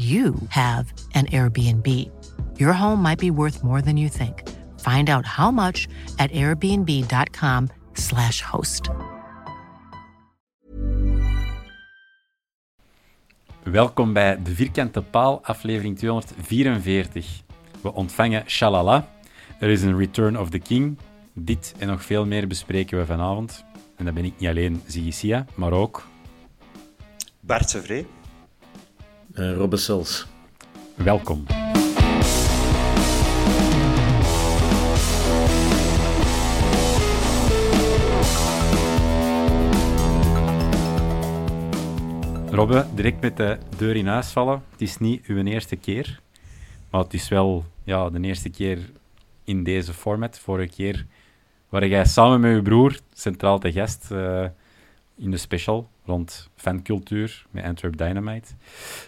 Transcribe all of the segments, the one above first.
you have an Airbnb. Your home might be worth more than you think. Find out how much at airbnb.com/slash host. Welkom bij de Vierkante Paal, aflevering 244. We ontvangen Shalala. Er is een Return of the King. Dit en nog veel meer bespreken we vanavond. En dat ben ik niet alleen Zigisia, maar ook... Bart Sevré. Uh, Robbe Sels. Welkom. Robbe, direct met de deur in huis vallen. Het is niet uw eerste keer, maar het is wel ja, de eerste keer in deze format. Vorige keer waar jij samen met uw broer centraal te gast uh, in de special rond fancultuur met Antwerp Dynamite.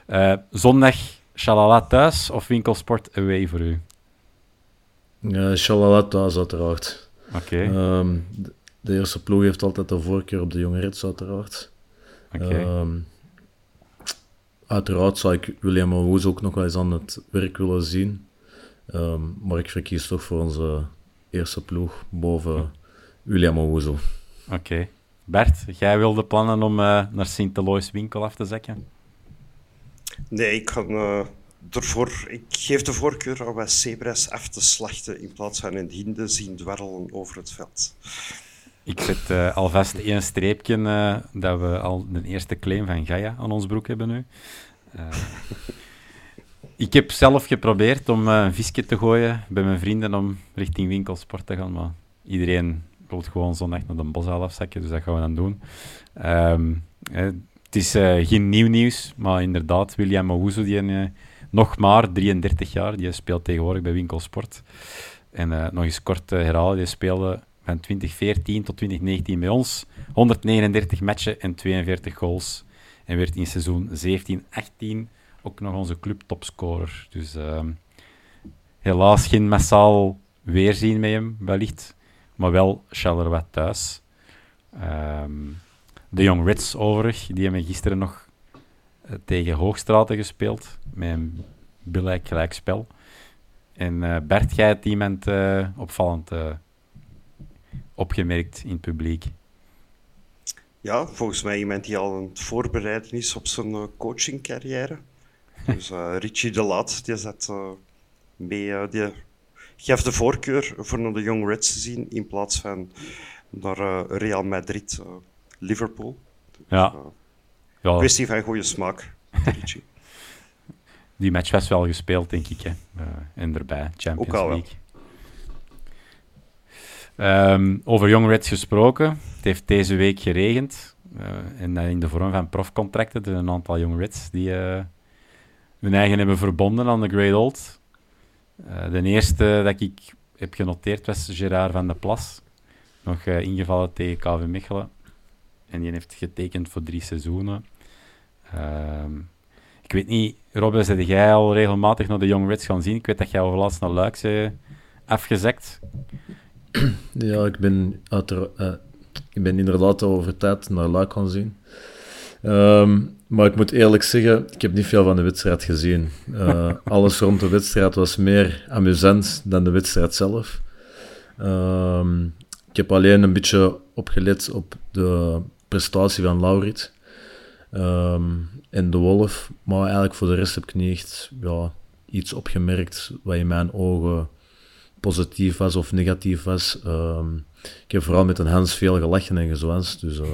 Uh, zondag Shalala thuis of winkelsport away voor u? Uh, Shalala thuis, uiteraard. Oké. Okay. Um, de, eerste ploeg heeft altijd de voorkeur op de jonge rits, uiteraard. Oké. Okay. Um, uiteraard zou ik William Owuzu ook nog wel eens aan het werk willen zien. Um, maar ik verkies toch voor onze eerste ploeg boven William Owuzu. Oké. Okay. Bert, jij wilde plannen om uh, naar Sint-Elois winkel af te zakken? Nee, ik, kan, uh, ervoor, ik geef de voorkeur om bij Sebres af te slachten in plaats van een hinde zien dwarrelen over het veld. Ik zet uh, alvast één streepje dat we al de eerste claim van Gaia aan ons broek hebben nu. ik heb zelf geprobeerd om een visje te gooien bij mijn vrienden om richting winkelsport te gaan, maar iedereen wil gewoon zondag naar de boszaal afzakken, dus dat gaan we dan doen. Um, het is uh, geen nieuw nieuws, maar inderdaad, William Owuzu, die uh, nog maar 33 jaar, die speelt tegenwoordig bij Winkelsport. En uh, nog eens kort herhalen, die speelde van 2014 tot 2019 bij ons. 139 matchen en 42 goals. En werd in seizoen 17-18 ook nog onze club topscorer. Dus ehm, helaas geen massaal weerzien met hem, wellicht maar wel Charleroi thuis. Um, de Young Reds overig, die hebben gisteren nog uh, tegen Hoogstraten gespeeld, met een billijk gelijkspel. En uh, Bert, jij hebt iemand uh, opvallend opgemerkt in het publiek. Ja, volgens mij iemand die al aan het voorbereiden is op zijn coachingcarrière. Dus Richie de Laat, die zat mee, die geef de voorkeur voor naar de Young Reds te zien in plaats van naar uh, Real Madrid, uh, Liverpool. Dus, ja. Uh, ja. Kwestie van goede smaak. Die match was wel gespeeld, denk ik. Hè. en erbij, Champions Ook al, League. Um, over Young Reds gesproken. Het heeft deze week geregend. en in de vorm van profcontracten. Er zijn een aantal Young Reds die hun eigen hebben verbonden aan de Great Old. Uh, de eerste dat ik heb genoteerd was Gerard van de Plas. Nog uh, ingevallen tegen KV Mechelen. En die heeft getekend voor drie seizoenen. Uh, ik weet niet, Robin, zit jij al regelmatig naar de Young Reds gaan zien? Ik weet dat jij overlaatst naar Luik zei afgezekt. Ja, ik ben, uh, ik ben inderdaad over tijd naar Luik gaan zien. Ehm, maar ik moet eerlijk zeggen, ik heb niet veel van de wedstrijd gezien. Uh, alles rond de wedstrijd was meer amusant dan de wedstrijd zelf. Ehm, ik heb alleen een beetje opgelet op de prestatie van Laurit um, en de Wolf. Maar eigenlijk voor de rest heb ik niet echt ja, iets opgemerkt wat in mijn ogen positief was of negatief was. Um, ik heb vooral met een Hans veel gelachen en gezwanst. Dus uh,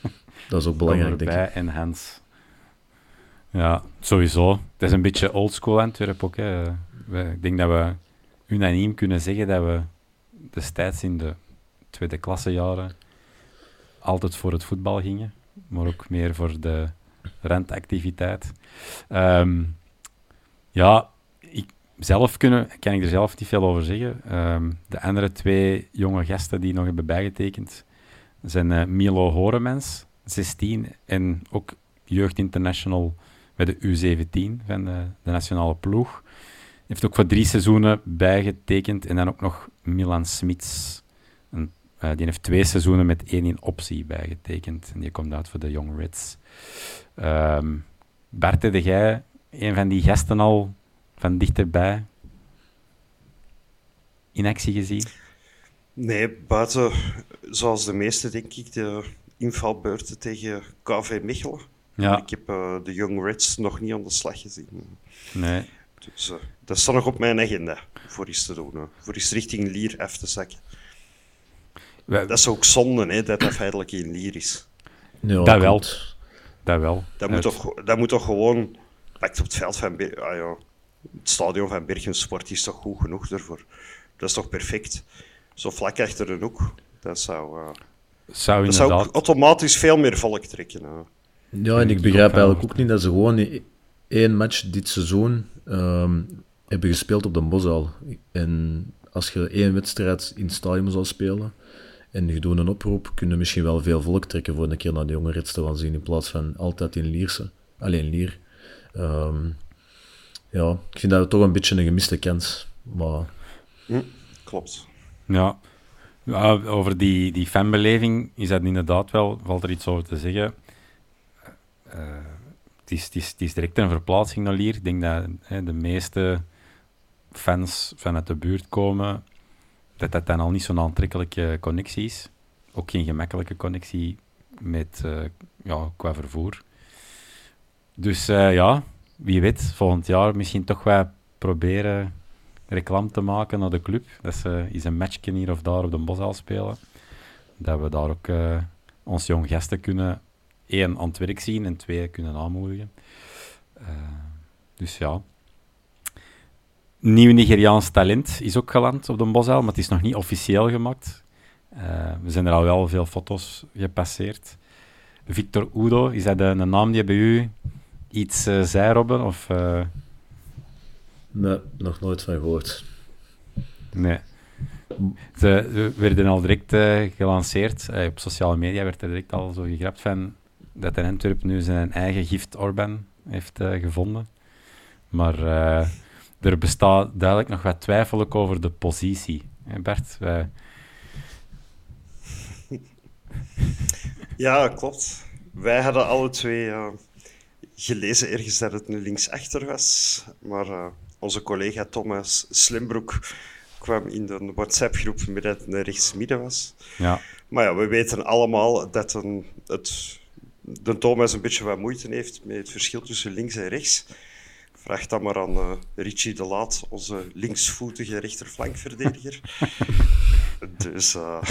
dat is ook belangrijk, denk ik. en Hans. Ja, sowieso. Het is een beetje oldschool Antwerp ook. Hè. Ik denk dat we unaniem kunnen zeggen dat we destijds in de tweede klassejaren altijd voor het voetbal gingen, maar ook meer voor de rentactiviteit. Um, ja, ik, zelf kunnen, kan ik er zelf niet veel over zeggen. Um, de andere twee jonge gasten die nog hebben bijgetekend zijn uh, Milo Horemens, 16, en ook Jeugd International bij de U17 van de, de nationale ploeg. Heeft ook voor drie seizoenen bijgetekend en dan ook nog Milan Smits. Uh, die heeft twee seizoenen met één in optie bijgetekend. En die komt uit voor de Young Reds. Um, Bart, heb jij een van die gasten al van dichterbij in actie gezien? Nee, buiten, zoals de meeste, denk ik, de invalbeurten tegen KV Mechelen. Ja. Ik heb uh, de Young Reds nog niet aan de slag gezien. Nee. Dus uh, dat staat nog op mijn agenda voor iets te doen. Uh, voor eens richting Lier even te zakken. Dat is ook zonde, hè, dat dat feitelijk in Lier is. Ja, dat wel. Dat wel. Dat moet, toch, dat moet toch gewoon... Pakt op het veld van... Ah, ja, het stadion van Bergensport is toch goed genoeg daarvoor. Dat is toch perfect. Zo vlak achter de hoek. Dat zou... Uh, zou, dat zou ook automatisch veel meer volk trekken. Ja, en ik begrijp eigenlijk ook niet dat ze gewoon één match dit seizoen um, hebben gespeeld op de Bosuil. En als je één wedstrijd in het stadion zou spelen en je doet een oproep, kun je misschien wel veel volk trekken voor een keer naar de jonge rits te gaan zien in plaats van altijd in Lierse. Alleen Lier. Um, ja, ik vind dat toch een beetje een gemiste kans. Maar... Hm, klopt. Ja. ja. over die, die fanbeleving is dat inderdaad wel, valt er iets over te zeggen. Het, is, het, is, het is direct een verplaatsing naar Lier. Ik denk dat hè, de meeste fans vanuit de buurt komen, dat dat dan al niet zo'n aantrekkelijke connectie is. Ook geen gemakkelijke connectie met, uh, ja, qua vervoer. Dus uh, ja, wie weet, volgend jaar misschien toch wel proberen reclame te maken naar de club. Dat ze eens een matchje hier of daar op de Boszaal spelen. Dat we daar ook uh, ons jong gasten kunnen één aan het werk zien en twee kunnen aanmoedigen. Uh, dus ja. Nieuw Nigeriaans talent is ook geland op de Boszaal, maar het is nog niet officieel gemaakt. Uh, we zijn er al wel veel foto's gepasseerd. Victor Udo, is dat een naam die bij u iets uh, zei, Robben? Of. Nee, nog nooit van gehoord. Nee. Ze werden al direct uh, gelanceerd. op sociale media werd er direct al zo gegrapt van dat in Antwerp nu zijn eigen gift Orban heeft gevonden. Maar er bestaat duidelijk nog wat twijfel over de positie. Bert? Wij... Ja, klopt. Wij hadden alle twee gelezen ergens dat het nu linksachter was. Maar onze collega Thomas Slimbroek kwam in de WhatsApp-groep met dat het een rechtsmidden was. Ja. Maar ja, we weten allemaal dat een, het, de Thomas een beetje wat moeite heeft met het verschil tussen links en rechts. Vraag dat maar aan uh, Richie de Laat, onze linksvoetige rechterflankverdediger. dus... Uh...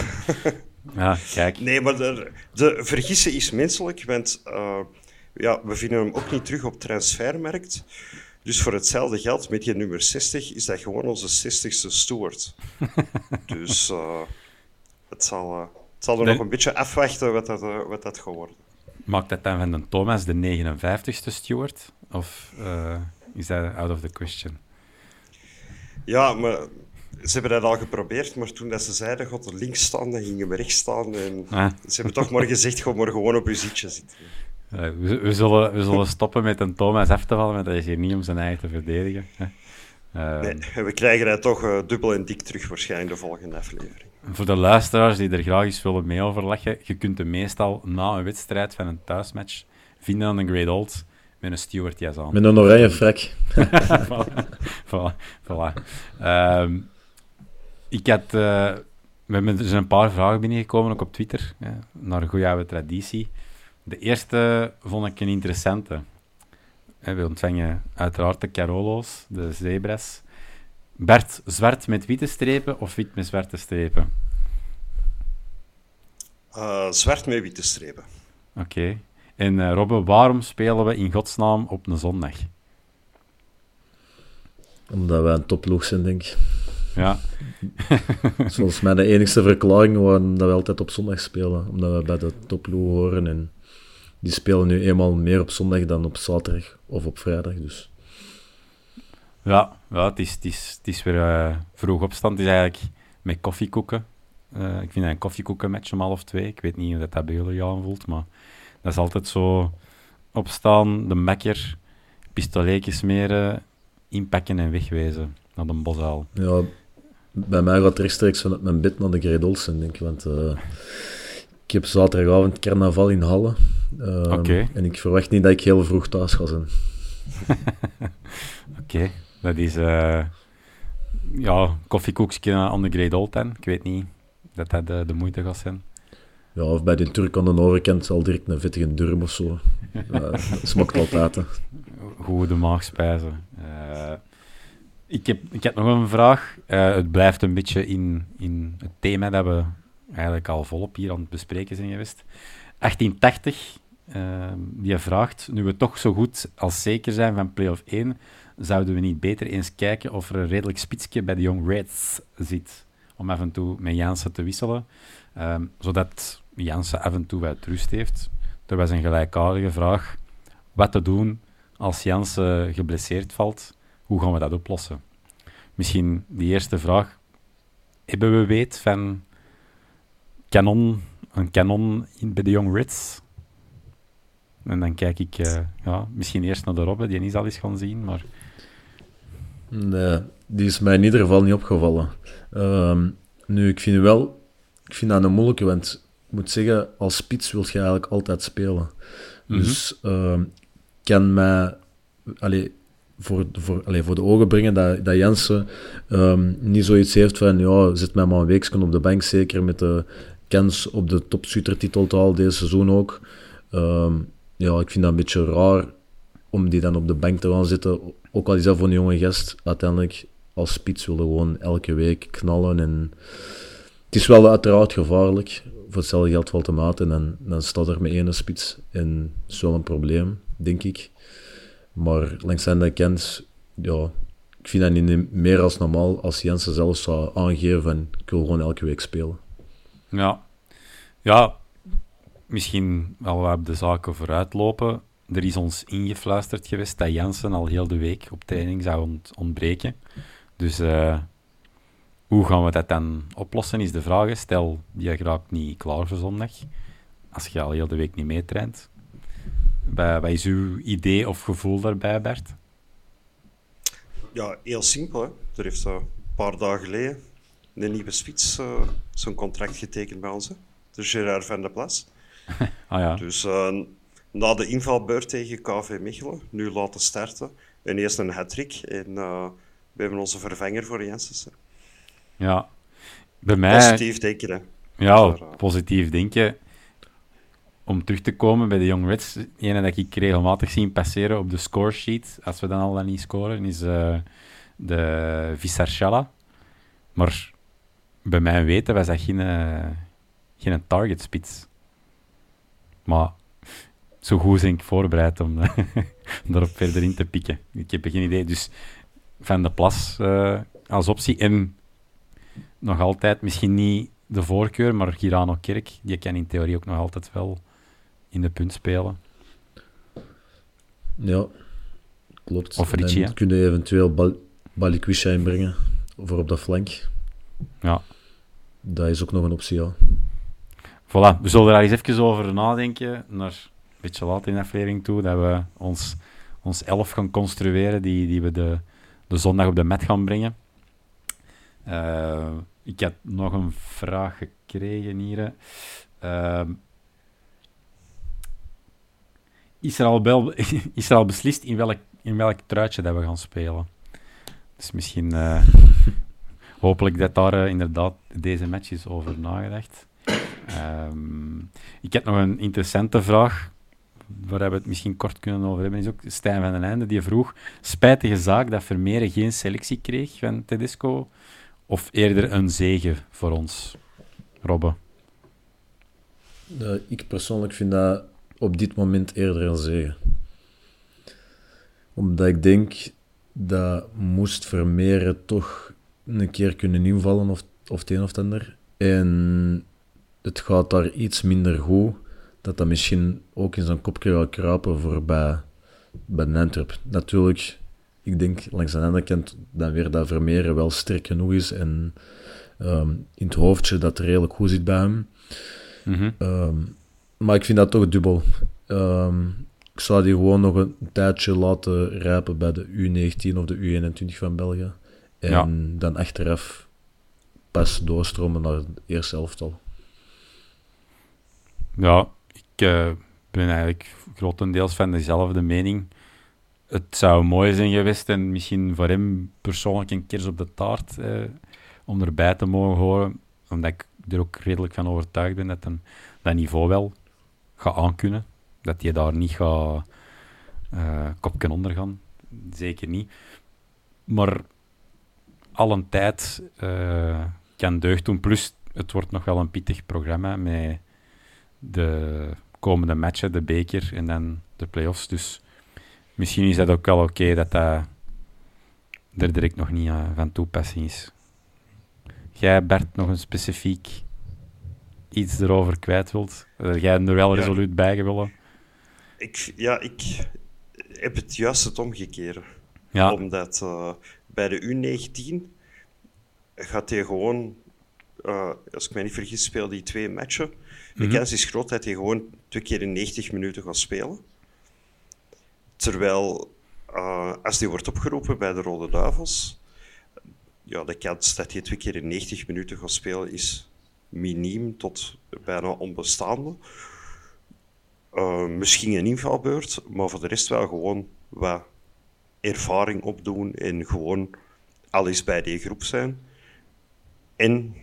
ja, kijk. Nee, maar de, de vergissen is menselijk, want ja, we vinden hem ook niet terug op transfermarkt. Dus voor hetzelfde geld, met je nummer 60, is dat gewoon onze 60ste steward. dus het zal, het zal er nog een beetje afwachten wat dat, wat dat gaat worden. Maakt dat dan van de Thomas de 59ste steward? Of is dat out of the question? Ja, maar ze hebben dat al geprobeerd, maar toen dat ze zeiden, god links staan, dan gingen we rechts staan. En ah. Ze hebben toch maar gezegd, gewoon maar gewoon op je zitje zitten. Eh, we, we zullen, we zullen stoppen met een Thomas af te vallen, want hij is hier niet om zijn eigen te verdedigen. Hè. Ehm, Nee, we krijgen hij toch eh, dubbel en dik terug waarschijnlijk de volgende aflevering. Voor de luisteraars die er graag eens willen mee overleggen, je kunt hem meestal na een wedstrijd van een thuismatch vinden aan een Great Old met een steward jas aan. Met een oranje frak. voilà. voilà, voilà. Ehm, ik had... eh, we hebben, er zijn een paar vragen binnengekomen, ook op Twitter, hè, naar een goede oude traditie. De eerste vond ik een interessante. We ontvangen uiteraard de Carolo's, de zebras. Bert, zwart met witte strepen of wit met zwarte strepen? Eh, zwart met witte strepen. Oké. En eh, Robbe, waarom spelen we in godsnaam op een zondag? Omdat wij een topploeg zijn, denk ik. Ja, volgens mij de enigste verklaring waarom dat we altijd op zondag spelen. Omdat we bij de topploeg horen. En die spelen nu eenmaal meer op zondag dan op zaterdag of op vrijdag. Dus ja, ja het, is, het, is, het is weer eh, vroeg opstand. Het is eigenlijk met koffiekoeken. Eh, ik vind een koffiekoekenmatch om half twee. Ik weet niet hoe dat, dat bij jullie aanvoelt, maar dat is altijd zo opstaan, de mekker, pistoletjes smeren, inpakken en wegwezen naar de bosuil. ja, bij mij gaat rechtstreeks vanuit mijn bed naar de Great Olsen, denk ik. Want eh, ik heb zaterdagavond carnaval in Halle. Ehm. En ik verwacht niet dat ik heel vroeg thuis ga zijn. Oké, dat is eh ja, koffiekoekje aan de Great Old Ten. Ik weet niet dat dat de, de moeite gaat zijn. Ja, of bij de Turk aan de overkant zal direct een vettige durm of zo. Dat smaakt altijd. hè. Goede maagspijzen. Eh, ik, heb, ik heb nog een vraag. Eh, het blijft een beetje in, in het thema dat we eigenlijk al volop hier aan het bespreken zijn geweest. 1880, eh, die vraagt, nu we toch zo goed als zeker zijn van play-off 1, zouden we niet beter eens kijken of er een redelijk spitsje bij de Young Reds zit, om af en toe met Jansen te wisselen, Ehm, zodat Jansen af en toe wat rust heeft. Er was een gelijkaardige vraag, wat te doen als Jansen geblesseerd valt, hoe gaan we dat oplossen? Misschien die eerste vraag. Hebben we weet van kanon, een kanon in, bij de Young Reds? En dan kijk ik eh, ja, misschien eerst naar de Robbe, die niet al eens gaan zien, maar Nee, die is mij in ieder geval niet opgevallen. Ehm, nu, ik vind wel... Ik vind dat een moeilijke, want ik moet zeggen, als spits wil je eigenlijk altijd spelen. Dus ehm, kan mij... Allee, voor, voor, allee, voor de ogen brengen dat, dat Jensen ehm, niet zoiets heeft van ja, zet mij maar een weekje op de bank, zeker met de kans op de topshooter-titel te halen deze seizoen ook. Ehm, ja, ik vind dat een beetje raar om die dan op de bank te gaan zitten. Ook al is dat voor een jonge gast, uiteindelijk als spits willen gewoon elke week knallen. En het is wel uiteraard gevaarlijk. Voor hetzelfde geld valt hem uit en dan, staat er met één spits. En dat is wel een probleem, denk ik. Maar langs zijn de kant, ja, ik vind dat niet meer als normaal als Jensen zelf zou aangeven ik wil gewoon elke week spelen. Ja. Ja, misschien wel op de zaken vooruitlopen. Er is ons ingefluisterd geweest dat Jansen al heel de week op training zou ont- ontbreken. Dus eh, hoe gaan we dat dan oplossen, is de vraag. Stel, je raakt niet klaar voor zondag, als je al heel de week niet meetraint. Wat is uw idee of gevoel daarbij, Bert? Ja, heel simpel. Hè. Er heeft een paar dagen geleden een nieuwe spits eh, zijn contract getekend bij ons. Hè. De Gerard van der Plas. Ah ja, Dus eh, na de invalbeurt tegen KV Mechelen, nu laten starten. En eerst een hat-trick. En eh, we hebben onze vervanger voor Jensen. ja. Bij mij... Positief denken, hè. Ja, Maar, eh, positief denken. Om terug te komen bij de Young Reds, ene dat ik regelmatig zie passeren op de scoresheet, als we dan al dan niet scoren, is de Visarchala. Maar bij mijn weten was dat geen, eh, geen target spits. Maar zo goed ben ik voorbereid om, daarop verder in te pikken. Ik heb geen idee. Dus Van de Plas eh, als optie. En nog altijd, misschien niet de voorkeur, maar Girano Kerk, die kan in theorie ook nog altijd wel in de punt spelen. Ja, klopt. Of En Ritchie, dan hè? kun je eventueel Bal Balikwisha inbrengen voor op de flank. Ja. Dat is ook nog een optie, ja. Voilà, we zullen daar eens even over nadenken, naar beetje later in de aflevering toe, dat we ons, ons elf gaan construeren die, die we de, de zondag op de mat gaan brengen. Uh, ik heb nog een vraag gekregen hier. Uh, is, er al al beslist in welk, in welk truitje dat we gaan spelen? Dus misschien... Uh, hopelijk dat daar uh, inderdaad deze matches over nagedacht. Um, ik heb nog een interessante vraag, waar we het misschien kort kunnen over hebben. Is ook Stijn van den Einde, die vroeg, spijtige zaak dat Vermeeren geen selectie kreeg van Tedesco, of eerder een zegen voor ons, Robbe? Uh, ik persoonlijk vind dat op dit moment eerder een zegen. Omdat ik denk dat moest Vermeeren toch een keer kunnen invallen of, of het een of het ander. En het gaat daar iets minder goed, dat dat misschien ook in zijn kopje gaat kruipen voor bij, bij Antwerp. Natuurlijk, ik denk langs de andere kant dan weer dat Vermeeren wel sterk genoeg is en um, in het hoofdje dat redelijk goed zit bij hem. Mm um, maar ik vind dat toch dubbel. Um, ik zou die gewoon nog een tijdje laten rijpen bij de U19 of de U21 van België. En Ja. dan achteraf pas doorstromen naar het eerste elftal. Ja, ik eh, ben eigenlijk grotendeels van dezelfde mening. Het zou mooi zijn geweest en misschien voor hem persoonlijk een kers op de taart eh, om erbij te mogen horen. Omdat ik er ook redelijk van overtuigd ben dat hij dat niveau wel gaat aankunnen. Dat hij daar niet gaat eh kopje onder gaan. Zeker niet. Maar al een tijd eh, kan deugd doen. Plus, het wordt nog wel een pittig programma met de komende matchen, de beker en dan de play-offs. Dus misschien is dat ook wel oké dat dat er direct nog niet eh, van toepassing is. Jij, Bert, nog een specifiek iets erover kwijt wilt? Dat jij er wel Ja. resoluut bij willen? Ik, ja, ik heb het juist het omgekeerde. Ja, Omdat eh, bij de U19 gaat hij gewoon, eh, als ik mij niet vergis, speelde hij twee matchen. De Mhm. kans is groot dat hij gewoon twee keer in 90 minuten gaat spelen. Terwijl, eh, als hij wordt opgeroepen bij de Rode Duivels, ja, de kans dat hij twee keer in 90 minuten gaat spelen is miniem tot bijna onbestaande. Eh, misschien een invalbeurt, maar voor de rest wel gewoon wat ervaring opdoen en gewoon al eens bij die groep zijn. En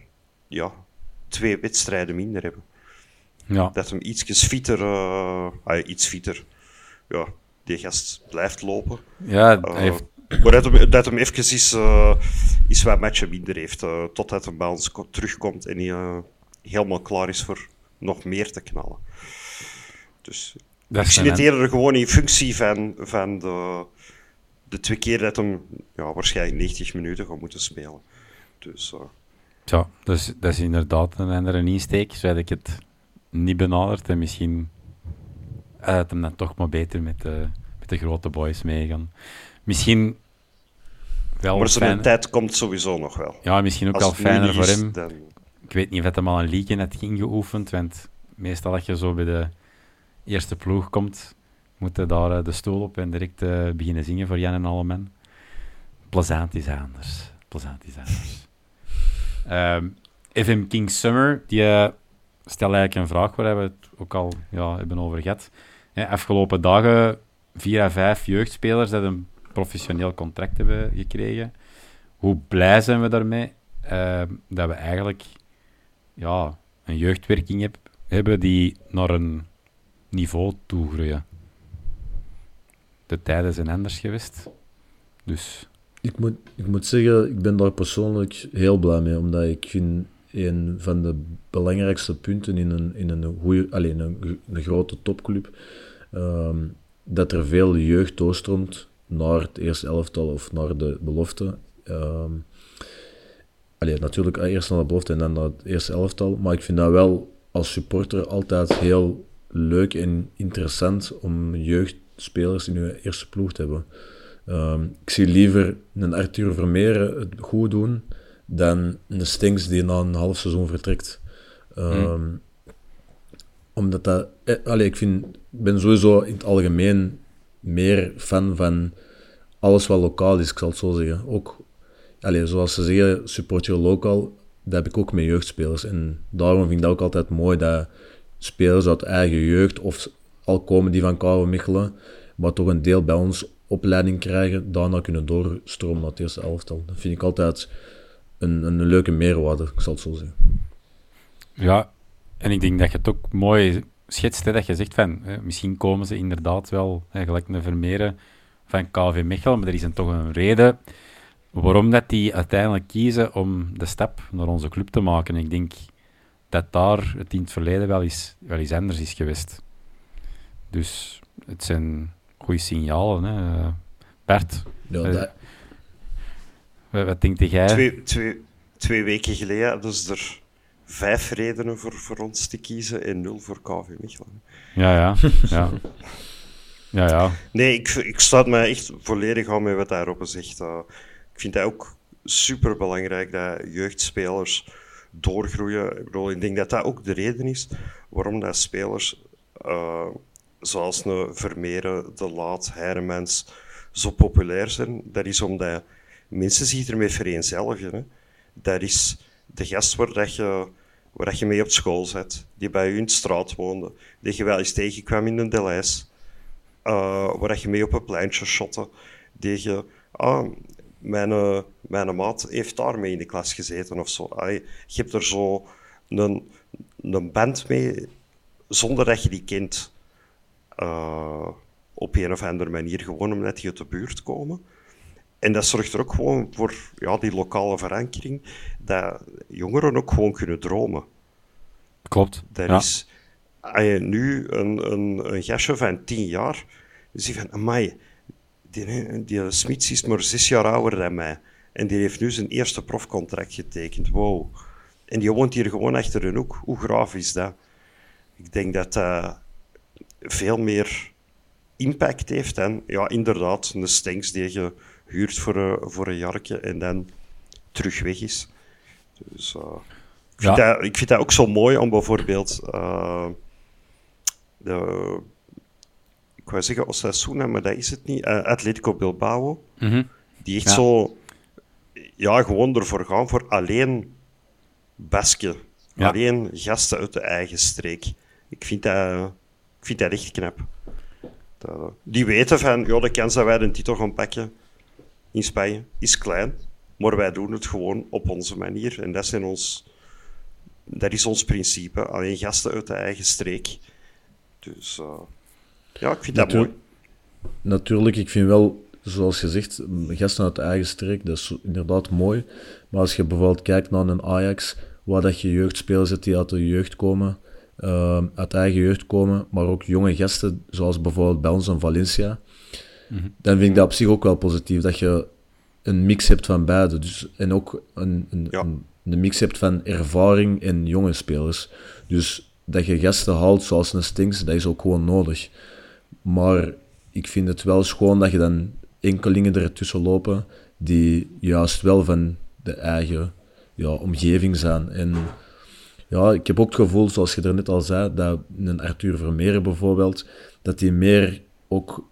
ja, twee wedstrijden minder hebben. ja. Dat hem iets fitter, ah, iets fitter, ja, die gast blijft lopen. ja Eh, hij heeft, maar dat hem, dat hem even is, eh is wat matchen minder heeft, totdat hij bij ons ko- terugkomt en hij helemaal klaar is voor nog meer te knallen. Dus dat het eerder gewoon in functie van, van de, de twee keer dat hem ja, waarschijnlijk 90 minuten gaat moeten spelen. Dus eh, Ja, dat is, dat is inderdaad een andere insteek. Zo had ik het niet benaderd en misschien had hem dan toch maar beter met de, met de grote boys meegaan. Misschien wel maar zijn fijn, tijd komt sowieso nog wel. ja, misschien ook Als wel het fijner voor is, hem. dan- Ik weet niet of het hem al een league had ingeoefend, want meestal als je zo bij de eerste ploeg komt, moet je daar eh, de stoel op en direct eh, beginnen zingen voor Jan en alle men. Plezant is anders. Plezant is anders. Ehm, FM King Summer, die eh, stelt eigenlijk een vraag waar we het ook al ja, hebben over gehad. Afgelopen dagen vier à vijf jeugdspelers dat een professioneel contract hebben gekregen. Hoe blij zijn we daarmee? Ehm, dat we eigenlijk ja, een jeugdwerking heb, hebben die naar een niveau toe groeien. De tijden zijn anders geweest. Dus Ik moet, ik moet zeggen, ik ben daar persoonlijk heel blij mee, omdat ik vind een van de belangrijkste punten in een, in een, goeie, een, grote topclub, ehm, dat er veel jeugd doorstroomt naar het eerste elftal of naar de belofte. Allee, natuurlijk eerst naar de belofte en dan naar het eerste elftal, maar ik vind dat wel als supporter altijd heel leuk en interessant om jeugdspelers in je eerste ploeg hebben. Ehm, ik zie liever een Arthur Vermeeren het goed doen dan een Stinks die na een half seizoen vertrekt. Ehm, omdat dat... Eh, ik, vind, ben sowieso in het algemeen meer fan van alles wat lokaal is, ik zal het zo zeggen. Ook, allee, zoals ze zeggen, support je local, dat heb ik ook met jeugdspelers. En daarom vind ik dat ook altijd mooi dat spelers uit eigen jeugd, of al komen die van Koude Michelen, maar toch een deel bij ons opleiding krijgen, daarna kunnen doorstromen naar het eerste elftal. Dat vind ik altijd een, een leuke meerwaarde, ik zal het zo zeggen. Ja, en ik denk dat je het ook mooi schetst, dat je zegt van, hè, misschien komen ze inderdaad wel, hè, gelijk een Vermeeren van KV Mechelen, maar er is een, toch een reden waarom dat die uiteindelijk kiezen om de stap naar onze club te maken. ik denk dat daar het in het verleden wel eens, wel eens anders is geweest. Dus het zijn goede signalen. Hè. Bert, Ja, eh, dat, wat, wat denk jij? Twee, twee, twee weken geleden hadden ze er vijf redenen voor, voor ons te kiezen en nul voor KV Mechelen. Ja, ja. ja. ja, ja. Nee, ik, ik sluit me echt volledig aan met wat daarop zegt. Uh, ik vind het ook super belangrijk dat jeugdspelers doorgroeien. Ik, bedoel, ik denk dat dat ook de reden is waarom dat spelers uh, zoals een Vermeeren, De Laat, Hermans zo populair zijn. Dat is omdat mensen zich ermee vereenzelvigen. Dat is de gast waar, dat je, waar dat je mee op school zit, die bij u in de straat woonde, die je wel eens tegenkwam in een Deleuze, uh, waar dat je mee op een pleintje shotte, die je... Ah, mijn, uh, mijn maat heeft daar mee in de klas gezeten of zo. Allee, je hebt er zo een, een band mee zonder dat je die kent. Uh, op een of andere manier, gewoon omdat die uit de buurt komen. En dat zorgt er ook gewoon voor ja, die lokale verankering, dat jongeren ook gewoon kunnen dromen. Klopt. Dat ja. is, als je nu een, een, een gastje van tien jaar, je van, amai, die, die Smits is maar zes jaar ouder dan mij. En die heeft nu zijn eerste profcontract getekend. Wow. En die woont hier gewoon achter een hoek. Hoe graaf is dat? Ik denk dat dat veel meer impact heeft dan, ja, inderdaad, een Stenks die je huurt voor een, voor een jarke en dan terug weg is. Dus uh, ik, vind Ja. dat, ik vind dat ook zo mooi om bijvoorbeeld uh, de, ik wou zeggen Osasuna, maar dat is het niet, uh, Atletico Bilbao, Mhm. die echt Ja. zo, ja, gewoon ervoor gaan voor alleen Basken, Ja. alleen gasten uit de eigen streek. Ik vind dat, ik vind dat echt knap. Dat- die weten van, ja, de kans dat wij de titel gaan pakken in Spanje is klein, maar wij doen het gewoon op onze manier. En dat, zijn ons, dat is ons principe. Alleen gasten uit de eigen streek. Dus eh, ja, ik vind dat mooi. Natuurlijk, ik vind wel, zoals je zegt, gasten uit de eigen streek, dat is inderdaad mooi. Maar als je bijvoorbeeld kijkt naar een Ajax, waar dat je jeugdspelers hebt die uit de jeugd komen, ehm, uit eigen jeugd komen, maar ook jonge gasten, zoals bijvoorbeeld bij ons in Valencia, dan vind ik dat op zich ook wel positief, dat je een mix hebt van beide. Dus, en ook een, een, Ja. een, een mix hebt van ervaring en jonge spelers. Dus dat je gasten haalt zoals een Stinks, dat is ook gewoon nodig. Maar ik vind het wel schoon dat je dan enkelingen ertussen lopen die juist wel van de eigen ja, omgeving zijn. En ja, ik heb ook het gevoel, zoals je er net al zei, dat een Arthur Vermeer bijvoorbeeld, dat hij meer ook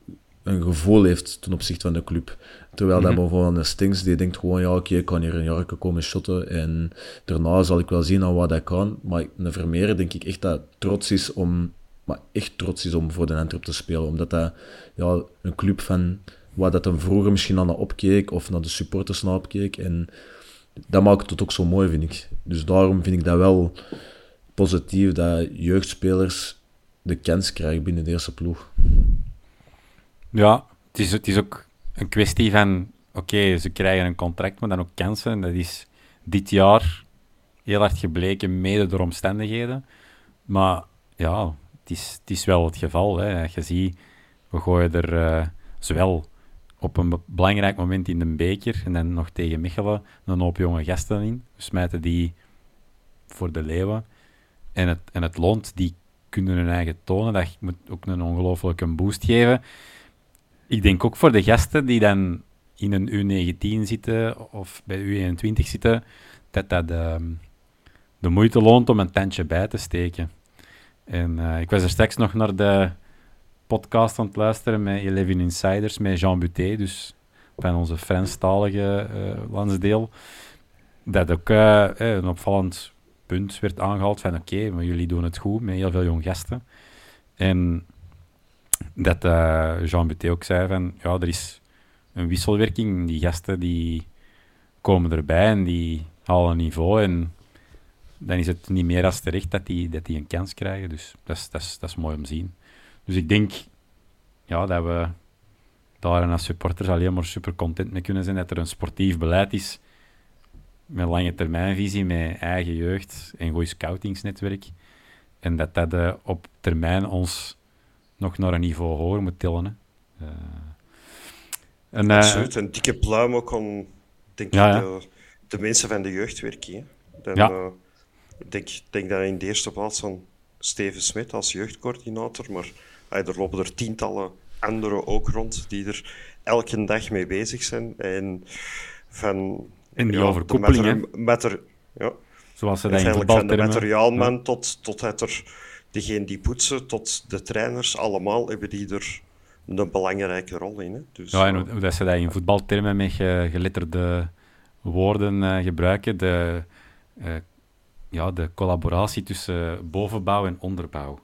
een gevoel heeft ten opzichte van de club. Terwijl dat bijvoorbeeld een Stings, die denkt gewoon, ja oké, ik kan hier een jaar komen shotten en daarna zal ik wel zien aan wat ik kan. Maar een Vermeer denk ik echt dat trots is om, maar echt trots is om voor de Antwerp te spelen. Omdat dat ja, een club van, waar dat hem vroeger misschien aan opkeek of naar de supporters naar opkeek. En dat maakt het ook zo mooi, vind ik. Dus daarom vind ik dat wel positief dat jeugdspelers de kans krijgen binnen de eerste ploeg. Ja, het is, het is ook een kwestie van, oké, ze krijgen een contract, maar dan ook kansen. En dat is dit jaar heel hard gebleken, mede door omstandigheden. Maar ja, het is, het is wel het geval. Hè. Je ziet, we gooien er eh, zowel op een be- belangrijk moment in de beker en dan nog tegen Michelen een hoop jonge gasten in. We smijten die voor de leeuwen. En het, en het loont, die kunnen hun eigen tonen. Dat moet ook een ongelofelijke boost geven. Ik denk ook voor de gasten die dan in een U19 zitten of bij U21 zitten, dat dat ehm, de moeite loont om een tandje bij te steken. En uh, ik was er straks nog naar de podcast aan het luisteren met Eleven Insiders, met Jean Buté, dus van onze Franstalige uh, landsdeel. Dat ook uh, een opvallend punt werd aangehaald van oké, maar jullie doen het goed met heel veel jong gasten. En dat Jean Buté ook zei van ja, er is een wisselwerking. Die gasten die komen erbij en die halen niveau en dan is het niet meer als terecht dat die, dat die een kans krijgen. Dus dat is, dat, is, dat is mooi om te zien. Dus ik denk ja, dat we daar als supporters alleen maar super content mee kunnen zijn dat er een sportief beleid is met lange termijnvisie, met eigen jeugd en goed scoutingsnetwerk. En dat dat uh, op termijn ons nog naar een niveau hoger moet tillen. Hè. Uh, en, uh, Absoluut, een dikke pluim ook om denk ja, ja. De, de, mensen van de jeugdwerking. Dan, ja. Ik denk, denk dat in de eerste plaats van Steven Smit als jeugdcoördinator, maar er lopen er tientallen anderen ook rond die er elke dag mee bezig zijn. En van... En die ja, er, ja, Zoals ze dat in van de materiaalman ja. tot, tot het er, degene die poetsen, tot de trainers, allemaal hebben die er een belangrijke rol in. Hè. Dus, ja, en hoe, hoe dat ze dat in voetbaltermen met geletterde woorden uh, gebruiken, de uh, ja, de collaboratie tussen bovenbouw en onderbouw.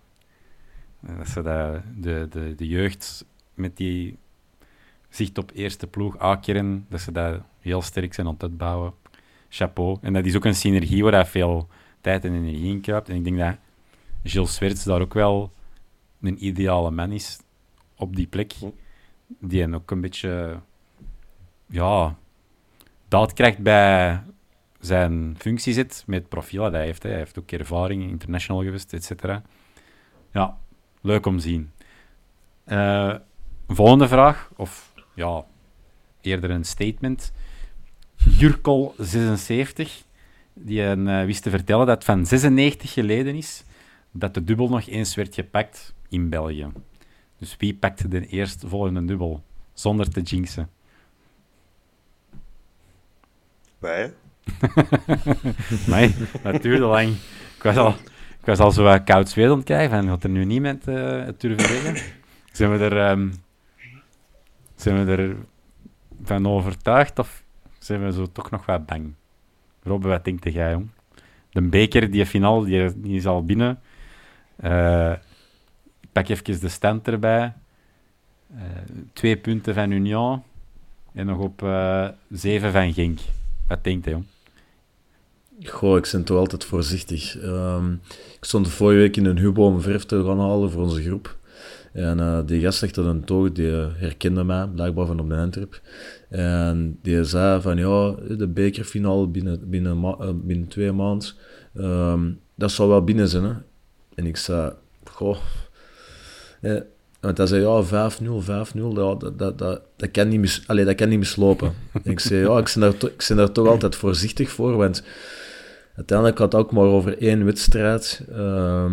Dat ze dat, de, de, de jeugd met die zicht op eerste ploeg akeren, dat ze dat heel sterk zijn aan het uitbouwen. Chapeau. En dat is ook een synergie waar hij veel tijd en energie in kruipt. En ik denk dat Gilles Swerts daar ook wel een ideale man is op die plek. Die ook een beetje ja, dat krijgt bij zijn functie zit, met het profiel dat hij heeft. Hij heeft ook ervaring, international geweest, et cetera. Ja, leuk om te zien. Uh, volgende vraag, of ja, eerder een statement. Jurkel76, die uh, wist te vertellen dat van 96 geleden is dat de dubbel nog eens werd gepakt in België. Dus wie pakte de eerstvolgende dubbel, zonder te jinxen? Wij. nee, dat duurde lang. Ik was al, ik was al zo wat koud zweet aan krijgen van, gaat er nu niemand uh, het durven zeggen? Zijn we er, um, zijn we er van overtuigd of zijn we zo toch nog wat bang? Robbe, wat denkt jij, jong? De beker, die finale, die, die is al binnen. Uh, ik pak even de stand erbij. Uh, twee punten van Union en nog op zeven van Genk. Wat denkt hij, jong? Goh, ik ben toch altijd voorzichtig. Um, ik stond vorige week in een Hubo om verf te gaan halen voor onze groep. En uh, die gast dat een toog, die herkende mij, blijkbaar van op de Antwerp. En die zei van, ja, de bekerfinale binnen, binnen, uh, binnen twee maanden, um, dat zou wel binnen zijn. Hè? En ik zei, goh... Eh, want hij zei, ja, 5-0, 5-0, dat, dat, dat, dat, kan niet mis, allee, dat kan niet mislopen. en ik zei, ja, ik ben, daar ik daar toch altijd voorzichtig voor, want uiteindelijk gaat het ook maar over één wedstrijd. Uh,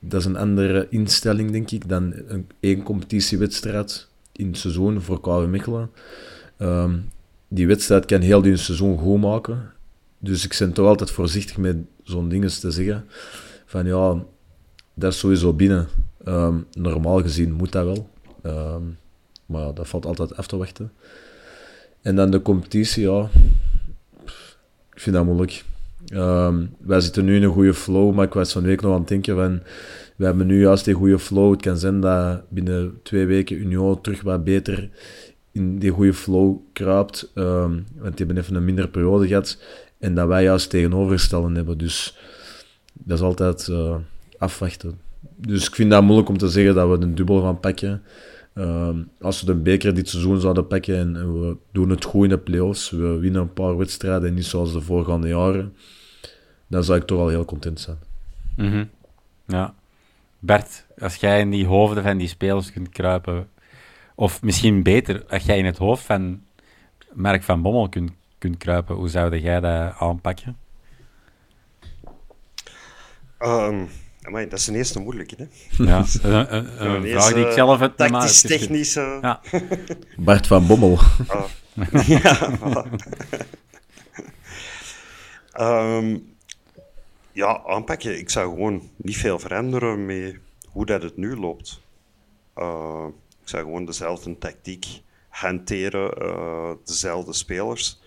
dat is een andere instelling, denk ik, dan een, één competitiewedstrijd in het seizoen voor KV Mechelen. Uh, die wedstrijd kan heel die seizoen goed maken. Dus ik ben toch altijd voorzichtig met zo'n dingen te zeggen. Van ja, dat is sowieso binnen. Um, normaal gezien moet dat wel. Maar dat valt altijd af te wachten. En dan de competitie, ja. Ik vind dat moeilijk. Um, wij zitten nu in een goede flow, maar ik was van week nog aan het denken van... We hebben nu juist die goede flow. Het kan zijn dat binnen twee weken Union terug wat beter in die goede flow kruipt. Um, want die hebben even een mindere periode gehad. En dat wij juist tegenovergestelde hebben. Dus dat is altijd uh, afwachten dus ik vind dat moeilijk om te zeggen dat we een dubbel gaan pakken. Ehm, als we de beker dit seizoen zouden pakken en, we doen het goed in de playoffs, we winnen een paar wedstrijden en niet zoals de voorgaande jaren, dan zou ik toch al heel content zijn. Mm Ja. Bert, als jij in die hoofden van die spelers kunt kruipen, of misschien beter, als jij in het hoofd van Mark van Bommel kunt, kunt kruipen, hoe zou jij dat aanpakken? Um maar dat is een eerste moeilijke, hè? Ja, een, een, een vraag die ik zelf heb Tactisch, technisch... Uh... Ja. Bart van Bommel. Oh. ja, um, Ja, aanpakken. Ik zou gewoon niet veel veranderen met hoe dat het nu loopt. Uh, ik zou gewoon dezelfde tactiek hanteren, uh, dezelfde spelers.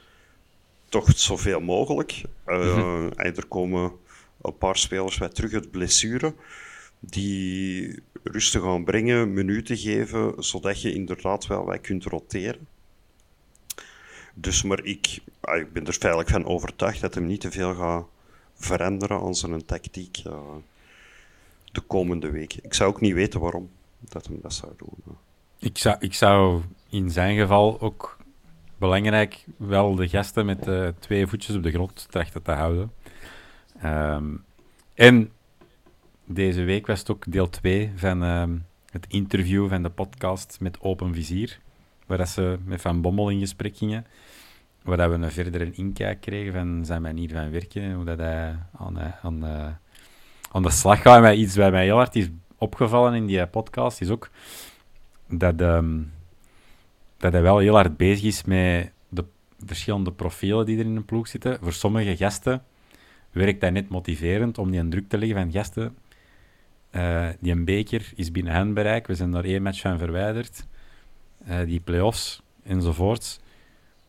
Toch zoveel mogelijk. Uh, mm Er komen een paar spelers weer terug uit blessure, die rustig gaan brengen, minuten geven, zodat je inderdaad wel wat kunt roteren. Dus maar ik, ah, ik ben er veilig van overtuigd dat hem niet te veel gaat veranderen aan zijn tactiek uh, de komende weken. Ik zou ook niet weten waarom dat hem dat zou doen. Ik, zou, ik zou in zijn geval ook belangrijk wel de gasten met uh, twee voetjes op de grond trachten te houden. Um, en deze week was het ook deel 2 van um, het interview van de podcast met Open Vizier, waar ze met Van Bommel in gesprek gingen, waar we een verdere inkijk kregen van zijn manier van werken en hoe dat hij aan, aan, aan de slag gaat. En iets wat mij heel hard is opgevallen in die podcast is ook dat, um, dat hij wel heel hard bezig is met de verschillende profielen die er in een ploeg zitten. Voor sommige gasten werkt dat net motiverend om die een druk te leggen van gasten. Uh, die een beker is binnen handbereik. We zijn daar één match van verwijderd. Uh, die play-offs enzovoorts.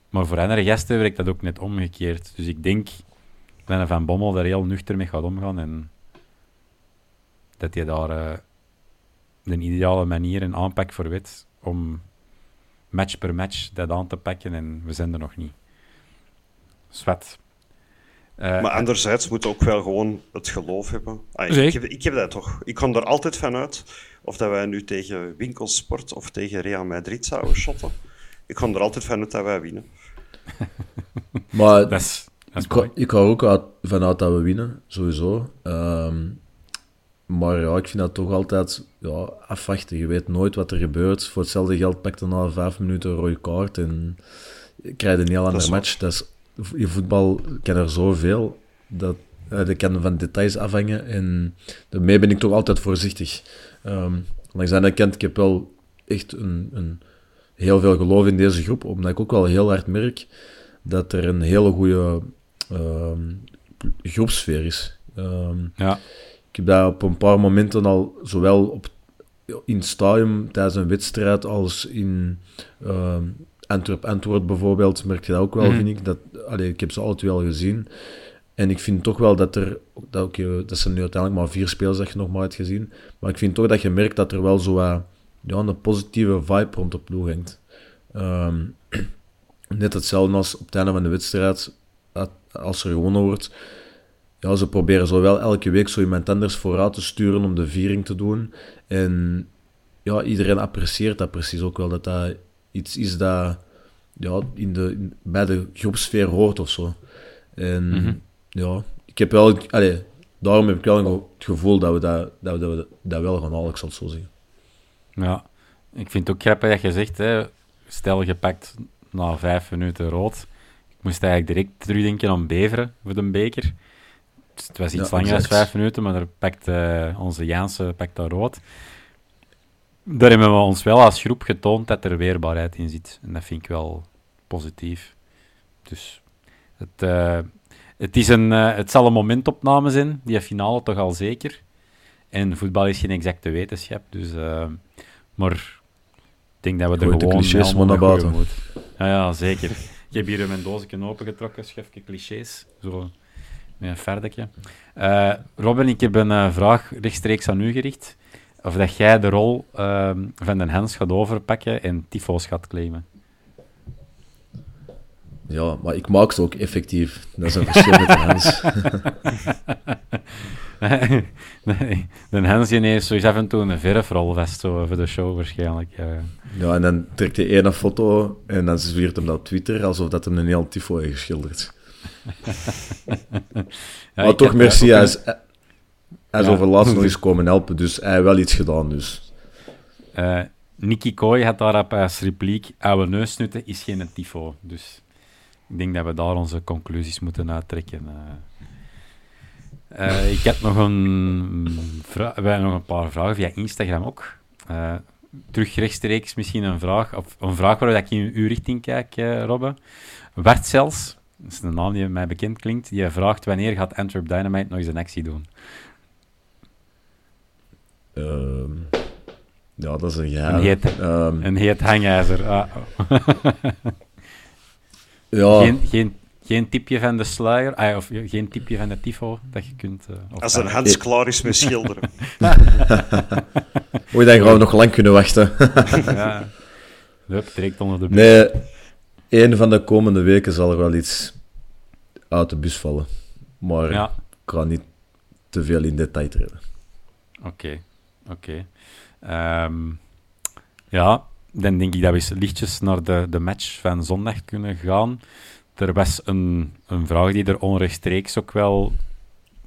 Maar voor andere gasten werkt dat ook net omgekeerd. Dus ik denk dat Van Bommel daar heel nuchter mee gaat omgaan. En dat hij daar uh, de ideale manier en aanpak voor weet om match per match dat aan te pakken. En we zijn er nog niet. Zwet. Maar anderzijds moet ook wel gewoon het geloof hebben. Ah, ik, heb, ik, heb, dat toch. Ik kom er altijd van uit of dat wij nu tegen Winkelsport of tegen Real Madrid zouden shotten. Ik kom er altijd van uit dat wij winnen. maar dat is, dat is ik, ik ga ook uit, vanuit dat we winnen, sowieso. Um, maar ja, ik vind dat toch altijd ja, afwachten. Je weet nooit wat er gebeurt. Voor hetzelfde geld pakt er na vijf minuten een rode kaart en krijg je een heel andere match. Dat is je voetbal kan er zoveel. Dat, uh, dat kan van details afhangen. En daarmee ben ik toch altijd voorzichtig. Um, langs de andere kant, ik heb wel echt een, een, heel veel geloof in deze groep. Omdat ik ook wel heel hard merk dat er een hele goede um, groepsfeer is. Um, ja. Ik heb daar op een paar momenten al, zowel op, in het stadium tijdens een wedstrijd als in Antwerp Antwoord bijvoorbeeld, merk je dat ook wel, mm. vind ik. Dat, allee, ik heb ze alle twee al gezien. En ik vind toch wel dat er, dat, okay, dat zijn nu uiteindelijk maar vier spelers dat je nog maar hebt gezien, maar ik vind toch dat je merkt dat er wel zo ja, een positieve vibe rond de ploeg hangt. Um, net hetzelfde als op het einde van de wedstrijd, als er gewonnen wordt. Ja, ze proberen zowel elke week zo iemand anders vooruit te sturen om de viering te doen. En ja, iedereen apprecieert dat precies ook wel, dat dat iets is dat ja, in de, bij de groepsfeer hoort of zo. En mhm. ja, ik heb wel, allee, daarom heb ik wel het gevoel dat we dat, dat, we dat, dat wel gaan halen, ik zal het zo zeggen. Ja, ik vind het ook grappig dat je zegt, hè, stel gepakt na vijf minuten rood. Ik moest eigenlijk direct terugdenken aan Beveren voor de beker. Dus het was iets langer dan vijf minuten, maar daar pakt uh, onze Jaanse pakt daar rood daar hebben we ons wel als groep getoond dat er weerbaarheid in zit. En dat vind ik wel positief. Dus het, uh, het, is een, uh, het zal een momentopname zijn, die finale toch al zeker. En voetbal is geen exacte wetenschap, dus... Uh, maar ik denk dat we er gewoon clichés naar buiten. moeten. Ja, ja, zeker. Ik heb hier mijn doosje opengetrokken, schefje clichés. Zo, met een verdetje. Uh, Robin, ik heb een vraag rechtstreeks aan u gericht of dat jij de rol uh, van de Hens gaat overpakken en tyfo's gaat claimen. Ja, maar ik maak ze ook effectief. Dat is een verschil met de Hens. nee, de Hens heeft sowieso af en toe een verfrol vast zo, voor de show waarschijnlijk. Ja. ja, en dan trekt hij één foto en dan zwiert hem dat op Twitter alsof dat hem een heel tifo heeft geschilderd. ja, maar toch, merci. Hij is, hij is ja. over laatst nog eens komen helpen, dus hij heeft wel iets gedaan. Dus. Uh, Nicky Kooi had daarop als repliek: oude neusnutten is geen tifo. Dus ik denk dat we daar onze conclusies moeten uittrekken. Uh, uh, ik heb nog een, nog een paar vragen via Instagram ook. terug rechtstreeks misschien een vraag, of een vraag waar ik in uw richting kijk, Robbe. Wertzels dat is een naam die mij bekend klinkt, die vraagt wanneer gaat Antwerp Dynamite nog eens een actie doen. Ehm, ja, dat is een geheim. Een heet, Ehm, een heet hangijzer. Ah. ja, geen, geen, geen tipje van de sluier, ah, of geen tipje van de tifo dat je kunt... eh, of- Als een Hans klaar is met schilderen. Oei, dan gaan we nog lang kunnen wachten. ja. Hup, direct onder de bus. nee, een van de komende weken zal er wel iets uit de bus vallen. Maar Ja, ik ga niet te veel in detail treden. oké. Oké. Ehm, ja, dan denk ik dat we eens lichtjes naar de, de match van zondag kunnen gaan. Er was een, een vraag die er onrechtstreeks ook wel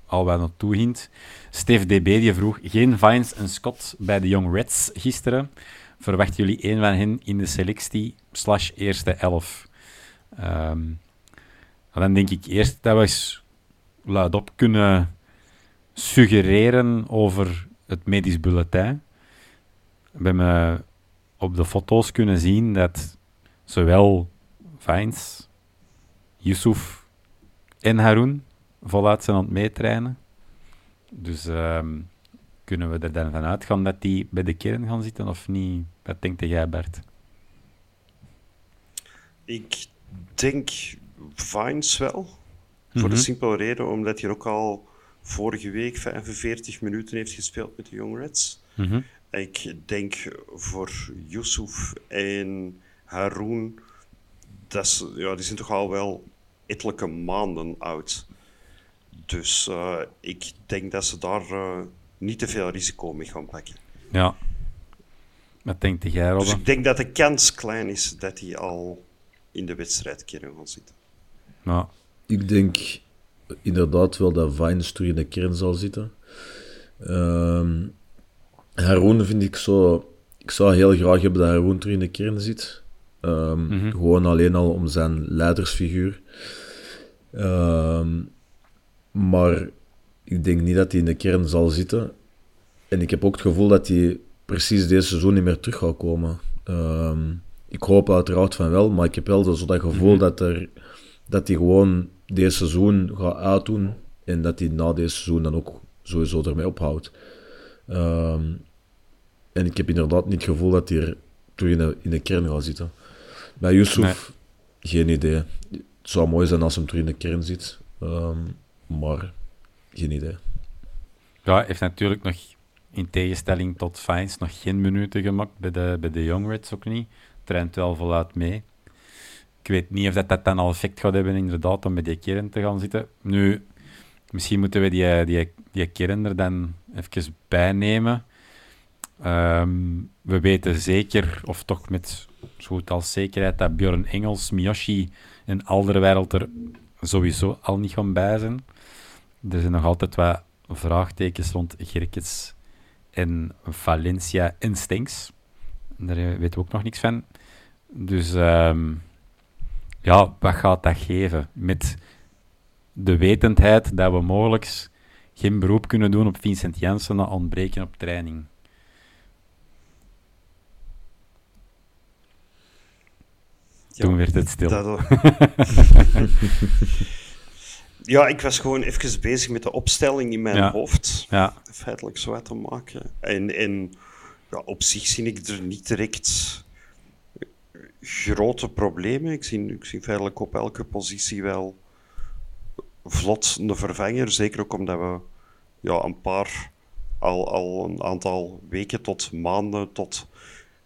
al wel naartoe hint. Steve DB die vroeg, geen Vines en Scott bij de Young Reds gisteren. Verwachten jullie een van hen in de selectie slash eerste elf? Ehm, dan denk ik eerst dat we eens luidop kunnen suggereren over het medisch bulletin. We hebben op de foto's kunnen zien dat zowel Vines, Yusuf en Haroun voluit zijn aan het meetrainen. Dus ehm, kunnen we er dan van uitgaan dat die bij de kern gaan zitten of niet? Wat denkt jij, Bert? Ik denk Vines wel. Voor de Mhm. simpele reden omdat hij ook al vorige week 45 minuten heeft gespeeld met de Young Reds. Mhm. Ik denk voor Yusuf en Haroun, dat is, ja, die zijn toch al wel ettelijke maanden oud. Dus eh, ik denk dat ze daar eh, niet te veel risico mee gaan pakken. Ja. Wat denkt jij, Dus Robin? ik denk dat de kans klein is dat hij al in de wedstrijdkern gaat zitten. Ja. Ik denk inderdaad wel dat Vines terug in de kern zal zitten. Ehm Haroon vind ik zo... Ik zou heel graag hebben dat Haroon terug in de kern zit. Ehm, Mhm. Gewoon alleen al om zijn leidersfiguur. Ehm, maar ik denk niet dat hij in de kern zal zitten. En ik heb ook het gevoel dat hij precies deze seizoen niet meer terug gaat komen. Ik hoop uiteraard van wel, maar ik heb wel zo dat gevoel dat, er, dat hij gewoon deze seizoen gaat uitdoen en dat hij na deze seizoen dan ook sowieso ermee ophoudt. Ehm, en ik heb inderdaad niet het gevoel dat hij er terug in de, in de kern gaat zitten. Bij Yusuf, geen idee. Het zou mooi zijn als hem terug in de kern zit, ehm, maar geen idee. Ja, hij heeft natuurlijk nog, in tegenstelling tot Fines, nog geen minuten gemaakt. Bij de, bij de Young Reds ook niet. Traint wel voluit mee. Ik weet niet of dat, dat dan al effect gaat hebben, inderdaad, om bij die kern te gaan zitten. Nu, misschien moeten we die, die, die kern er dan even bij nemen. Ehm, we weten zeker, of toch met zo goed als zekerheid, dat Bjorn Engels, Miyoshi en Alderweireld er sowieso al niet gaan bij zijn. Er zijn nog altijd wat vraagtekens rond Gerkes en Valencia en Stenks. Daar eh, weten we ook nog niks van. Dus ehm, ja, wat gaat dat geven? Met de wetendheid dat we mogelijk geen beroep kunnen doen op Vincent Janssen na ontbreken op training. Toen werd het stil. Dat, ja, ik was gewoon even bezig met de opstelling in mijn Ja. hoofd. Ja, Feitelijk zo uit te maken. En, en ja, op zich zie ik er niet direct grote problemen. Ik zie, ik zie feitelijk op elke positie wel vlot een vervanger. Zeker ook omdat we ja, een paar, al, al een aantal weken tot maanden, tot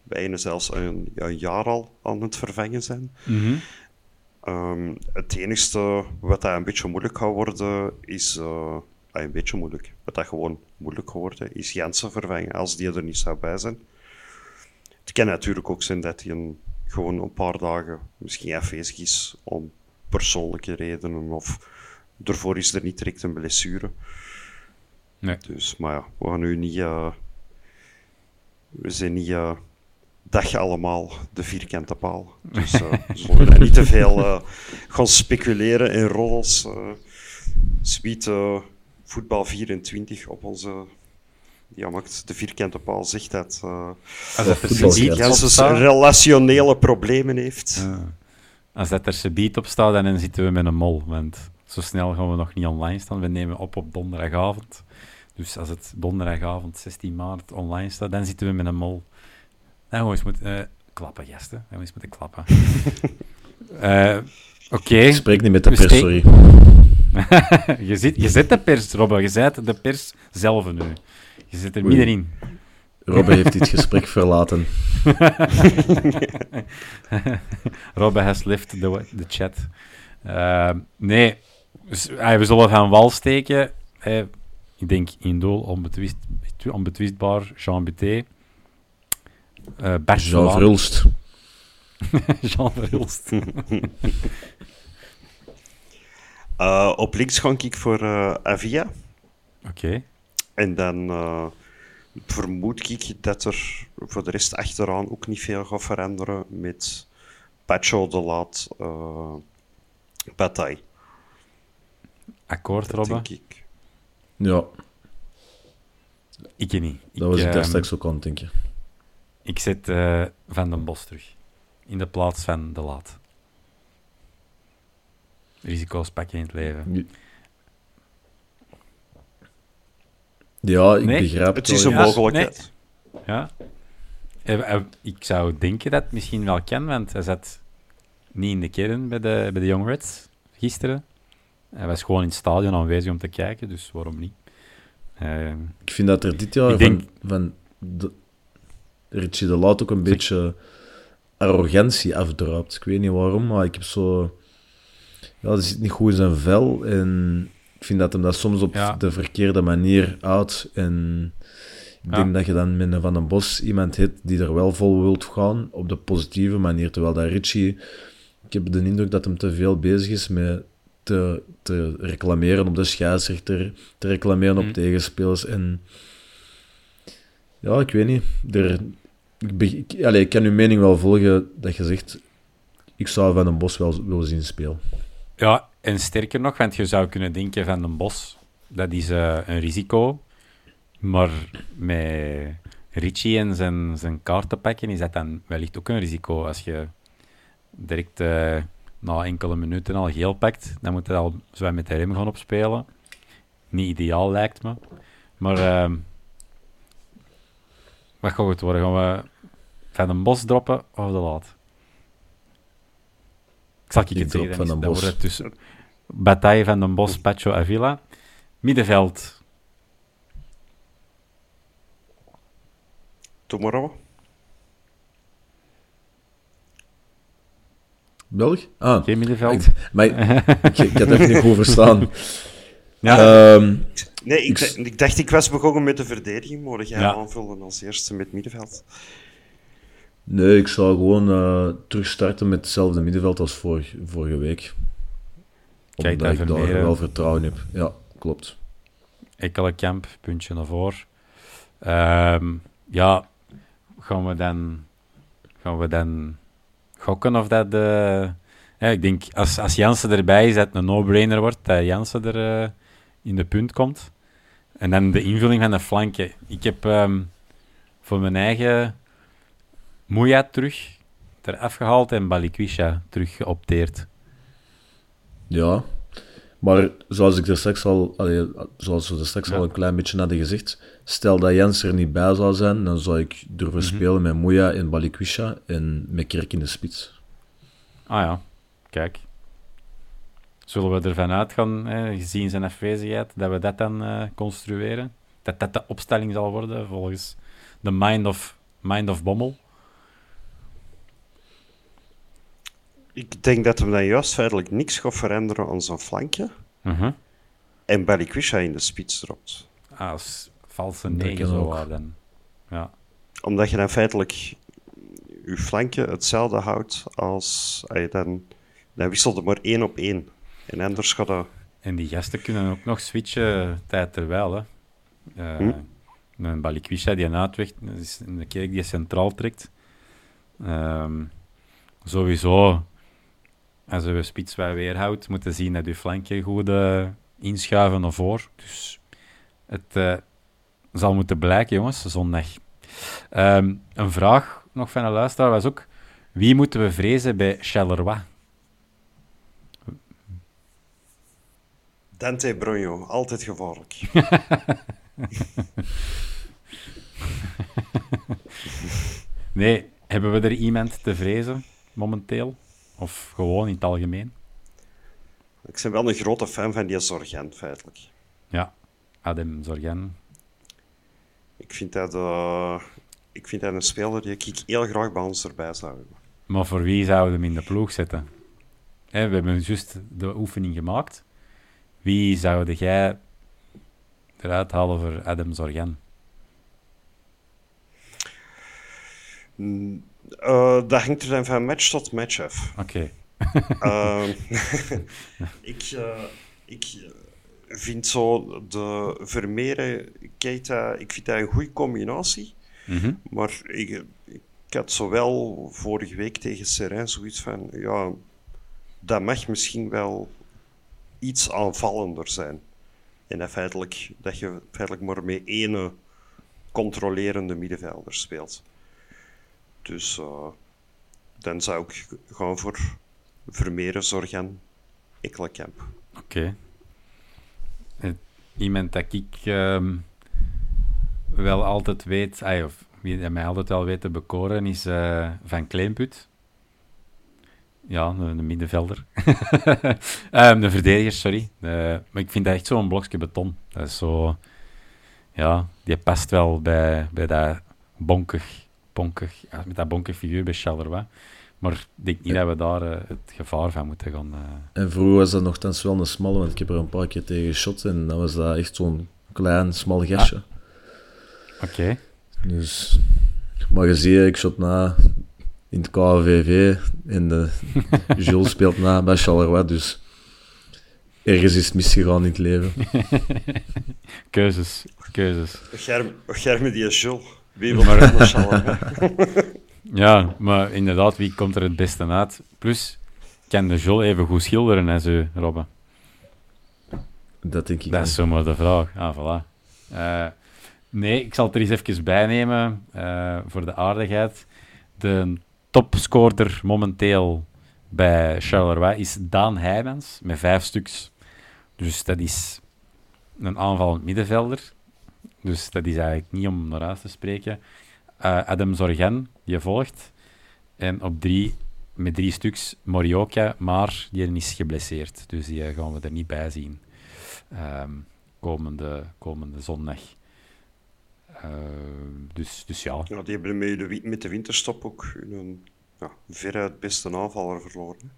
bijna zelfs een, ja, een jaar al aan het vervangen zijn. Mhm. Ehm, het enige wat dat een beetje moeilijk gaat worden, is... ah, een beetje moeilijk. Wat dat gewoon moeilijk geworden is Jansen vervangen, als die er niet zou bij zijn. Het kan natuurlijk ook zijn dat hij een, gewoon een paar dagen misschien afwezig is om persoonlijke redenen of daarvoor is er niet direct een blessure. Nee. Dus, maar ja, we gaan nu niet... eh, we zijn niet... eh, dag allemaal de vierkante paal. Dus we zullen niet te veel gaan speculeren in roddels. Sweet eh, voetbal 24 op onze... Ja, maakt de vierkante paal zegt dat uh, Als er staat- relationele problemen heeft. Ja. als dat er subiet op staat, dan zitten we met een mol. Want zo snel gaan we nog niet online staan. We nemen op op donderdagavond. Dus als het donderdagavond 16 maart online staat, dan zitten we met een mol. Dan gewoon eens moeten uh, klappen, gasten. Dan eens moeten klappen. uh, Oké. Ik spreek niet met de pers, sorry. je, zit, je zit de pers, Robbe. Je zit de pers zelf nu. Je zit er Oei. middenin. Robbe heeft dit gesprek verlaten. Robbe has left the, the chat. Uh, nee, we zullen gaan wal steken. Uh, ik denk in doel onbetwist, onbetwistbaar Jean Buté. Uh, Bert Jean Verhulst. Jean Verhulst. uh, op links ga ik voor uh, Avia. Oké. Okay. En dan uh, vermoed ik dat er voor de rest achteraan ook niet veel gaat veranderen met Pacho de Laat, uh, Bataille. Akkoord, denk ik. Ja. Ik niet. Dat was ik daar straks ook aan denk je. Ik zet uh, Van den Bos terug. In de plaats van De Laat. Risico's pakken in het leven. Ja, ik nee, begrijp het. Het is een mogelijkheid. Ja. ja. Ik zou denken dat het misschien wel kan, want hij zat niet in de kern bij de, bij de Young Reds gisteren. Hij was gewoon in het stadion aanwezig om te kijken, dus waarom niet? Uh, ik vind dat er dit jaar van, denk... van de, Richie de Laat ook een beetje arrogantie afdraapt. Ik weet niet waarom, maar ik heb zo... Ja, dat zit niet goed in zijn vel en vind dat hem dat soms op ja. de verkeerde manier uit. En ik denk dat je dan met een Van den Bos iemand hebt die er wel vol wilt gaan, op de positieve manier. Terwijl dat Richie, ik heb de indruk dat hem te veel bezig is met te, te reclameren op de scheidsrechter, te reclameren op mm. tegenspelers. En ja, ik weet niet. Er, ik, ik, allez, ik kan uw mening wel volgen dat je zegt, ik zou Van den Bos wel willen zien spelen. Ja, en sterker nog, want je zou kunnen denken van den Bos, dat is uh, een risico. Maar met Richie en zijn, zijn kaartenpakken is dat dan wellicht ook een risico. Als je direct uh, na enkele minuten al geel pakt, dan moet je al zo met de rem gaan opspelen. Niet ideaal lijkt me. Maar uh, wat gaat het worden? Gaan we van een bos droppen of de laat? Ik zal je het zeggen. Van dan wordt het tussen Bataille van den Bos, Pacho Avila. Middenveld. Tomorrow. Belg? Ah. Geen middenveld. Ik, maar ik, ik had even niet goed verstaan. Ja. Um, nee, ik, ik, dacht ik was begonnen met de verdediging, maar jij ja. aanvullen als eerste met middenveld. Nee, ik zou gewoon uh, terugstarten met hetzelfde middenveld als vorige, vorige week. Kijk, Omdat ik daar meer, wel vertrouwen heb. Ja, klopt. Ekkelenkamp, puntje naar voren. Um, ja, gaan we dan, gaan we dan gokken of dat... Uh, ja, ik denk, als, als Jansen erbij is, dat het een no-brainer wordt, dat Jansen er uh, in de punt komt. En dan de invulling van de flanken. Ik heb um, voor mijn eigen Moeja terug eraf gehaald en Balikwisha terug geopteerd. Ja, maar zoals ik er straks al, allee, zoals we er straks al een klein beetje hadden gezegd, stel dat Jens er niet bij zou zijn, dan zou ik durven mhm. spelen met Moeja en Balikwisha en met Kerk in de spits. Ah ja, kijk. Zullen we ervan uitgaan, hè, gezien zijn afwezigheid, dat we dat dan uh, construeren? Dat dat de opstelling zal worden volgens de Mind of, mind of Bommel? Ik denk dat hem dan juist feitelijk niks gaat veranderen aan zijn flankje. Uh -huh. En Balikwisha in de spits dropt. Ah, als valse negen zo dan. Ja. Omdat je dan feitelijk je flankje hetzelfde houdt als... Dan, dan wisselt er maar één op één. En anders gaat dat... En die gasten kunnen ook nog switchen tijd terwijl. Hè. Uh, hm? Een Balikwisha die een uitweg, is een kerk die centraal trekt. Um, sowieso als je spits wat weerhoudt, moeten zien dat je flankje goed eh, inschuiven of voor. Dus het eh, zal moeten blijken, jongens, zondag. Um, een vraag nog van een luisteraar was ook: wie moeten we vrezen bij Charleroi? Dante Brogno, altijd gevaarlijk. nee, hebben we er iemand te vrezen momenteel? Of gewoon in het algemeen? Ik ben wel een grote fan van die Zorgen, feitelijk. Ja, Adem Zorgen. Ik vind dat, uh, ik vind dat een speler die ik heel graag bij ons erbij zou hebben. Maar voor wie zouden we hem in de ploeg zetten? we hebben juist de oefening gemaakt. Wie zou jij eruit halen voor Adam Zorgen? Mm, uh, dat hangt er dan van match tot match af. Oké. Ehm, ik, uh, ik vind zo de Vermeeren, Keita, ik vind dat een goede combinatie. Mhm. Maar ik, ik had zowel vorige week tegen Serain zoiets van, ja, dat mag misschien wel iets aanvallender zijn. En dat, feitelijk, dat je feitelijk maar met ene controlerende middenvelder speelt. Dus uh, dan zou ik gaan voor Vermeeren, Zorgen, Ekkelenkamp. Oké. Okay. Iemand dat ik uh, wel altijd weet, ay, of wie mij altijd wel weet te bekoren, is uh, Van Kleinput. Ja, een, middenvelder. um, de verdediger, sorry. Maar ik vind dat echt zo'n blokje beton. Dat is zo... Ja, die past wel bij, bij dat bonkig, bonkig, ja, met dat bonkig figuur bij Charleroi. Maar ik denk niet dat we daar uh, het gevaar van moeten gaan... Uh... En vroeger was dat nogthans wel een smalle, want ik heb er een paar keer tegen geschot en dan was dat echt zo'n klein, smal gastje. Ah. Oké. Okay. Dus... Maar je ziet, ik shot na in het KVV en de Jules speelt na bij Charleroi, dus ergens is het misgegaan in het leven. keuzes, keuzes. Germe die is Jules. Wie wil maar ja, maar inderdaad, wie komt er het beste uit? Plus, kan de Jules even goed schilderen en zo, Robben? Dat denk ik Dat is zomaar de vraag. Ah, voilà. Uh, nee, ik zal het er eens even bij nemen uh, voor de aardigheid. De topscorer momenteel bij Charleroi is Daan Heijmans met vijf stuks. Dus dat is een aanvallend middenvelder. Dus dat is eigenlijk niet om naar huis te spreken. Uh, Adam Zorgen, die volgt. En op drie, met drie stuks Morioka, maar die is geblesseerd. Dus die gaan we er niet bij zien. Um, komende, komende zondag. Uh, dus, dus ja. ja. Die hebben met de, met de winterstop ook een ja, veruit beste aanvaller verloren.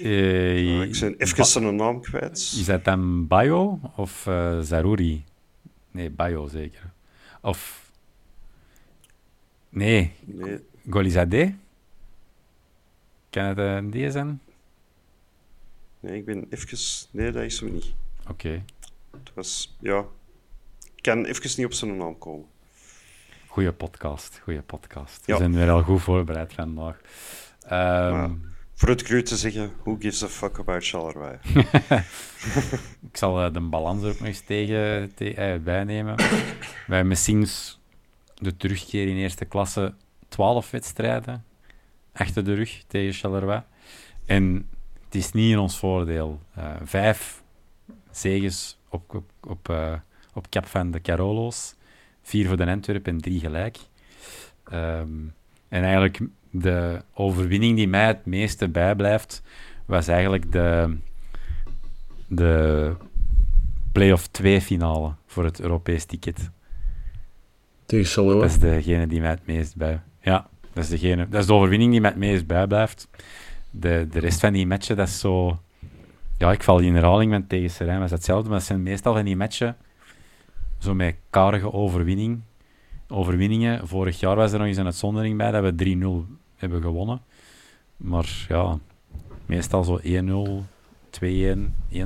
Uh, ik ben even zijn naam kwijt. Is dat dan Bayo of uh, Zaruri? Nee, Bayo zeker. Of... Nee. nee. Golizade? Kan het uh, die zijn? Nee, ik ben even... Nee, dat is zo niet. Oké. Okay. Het was... Ja, kan even niet op zijn naam komen. Goeie podcast, goede podcast. We zijn weer al goed voorbereid vandaag. Um, voor het cru te zeggen, who gives a fuck about Charleroi? ik zal uh, de balans er ook nog eens tegen, te, uh, bijnemen. We hebben sinds de terugkeer in eerste klasse 12 wedstrijden achter de rug tegen Charleroi. En het is niet in ons voordeel. Uh, vijf zegens op, op, op op kap van de Carolo's. Vier voor de Antwerpen en drie gelijk. Um, en eigenlijk de overwinning die mij het meeste bijblijft, was eigenlijk de, de play-off 2 finale voor het Europees ticket. Tegen Charleroi? Dat is degene die mij het meest bij... Ja, dat is, degene, dat is de overwinning die mij het meest bijblijft. De, de rest van die matchen, dat is zo... Ja, ik val in herhaling met tegen Serijn, maar dat is hetzelfde. Maar dat zijn meestal van die matchen zo met karige overwinning, overwinningen. Vorig jaar was er nog eens een uitzondering bij dat we 3-0 hebben gewonnen. Maar ja, meestal zo 1-0, 2-1, 1-2.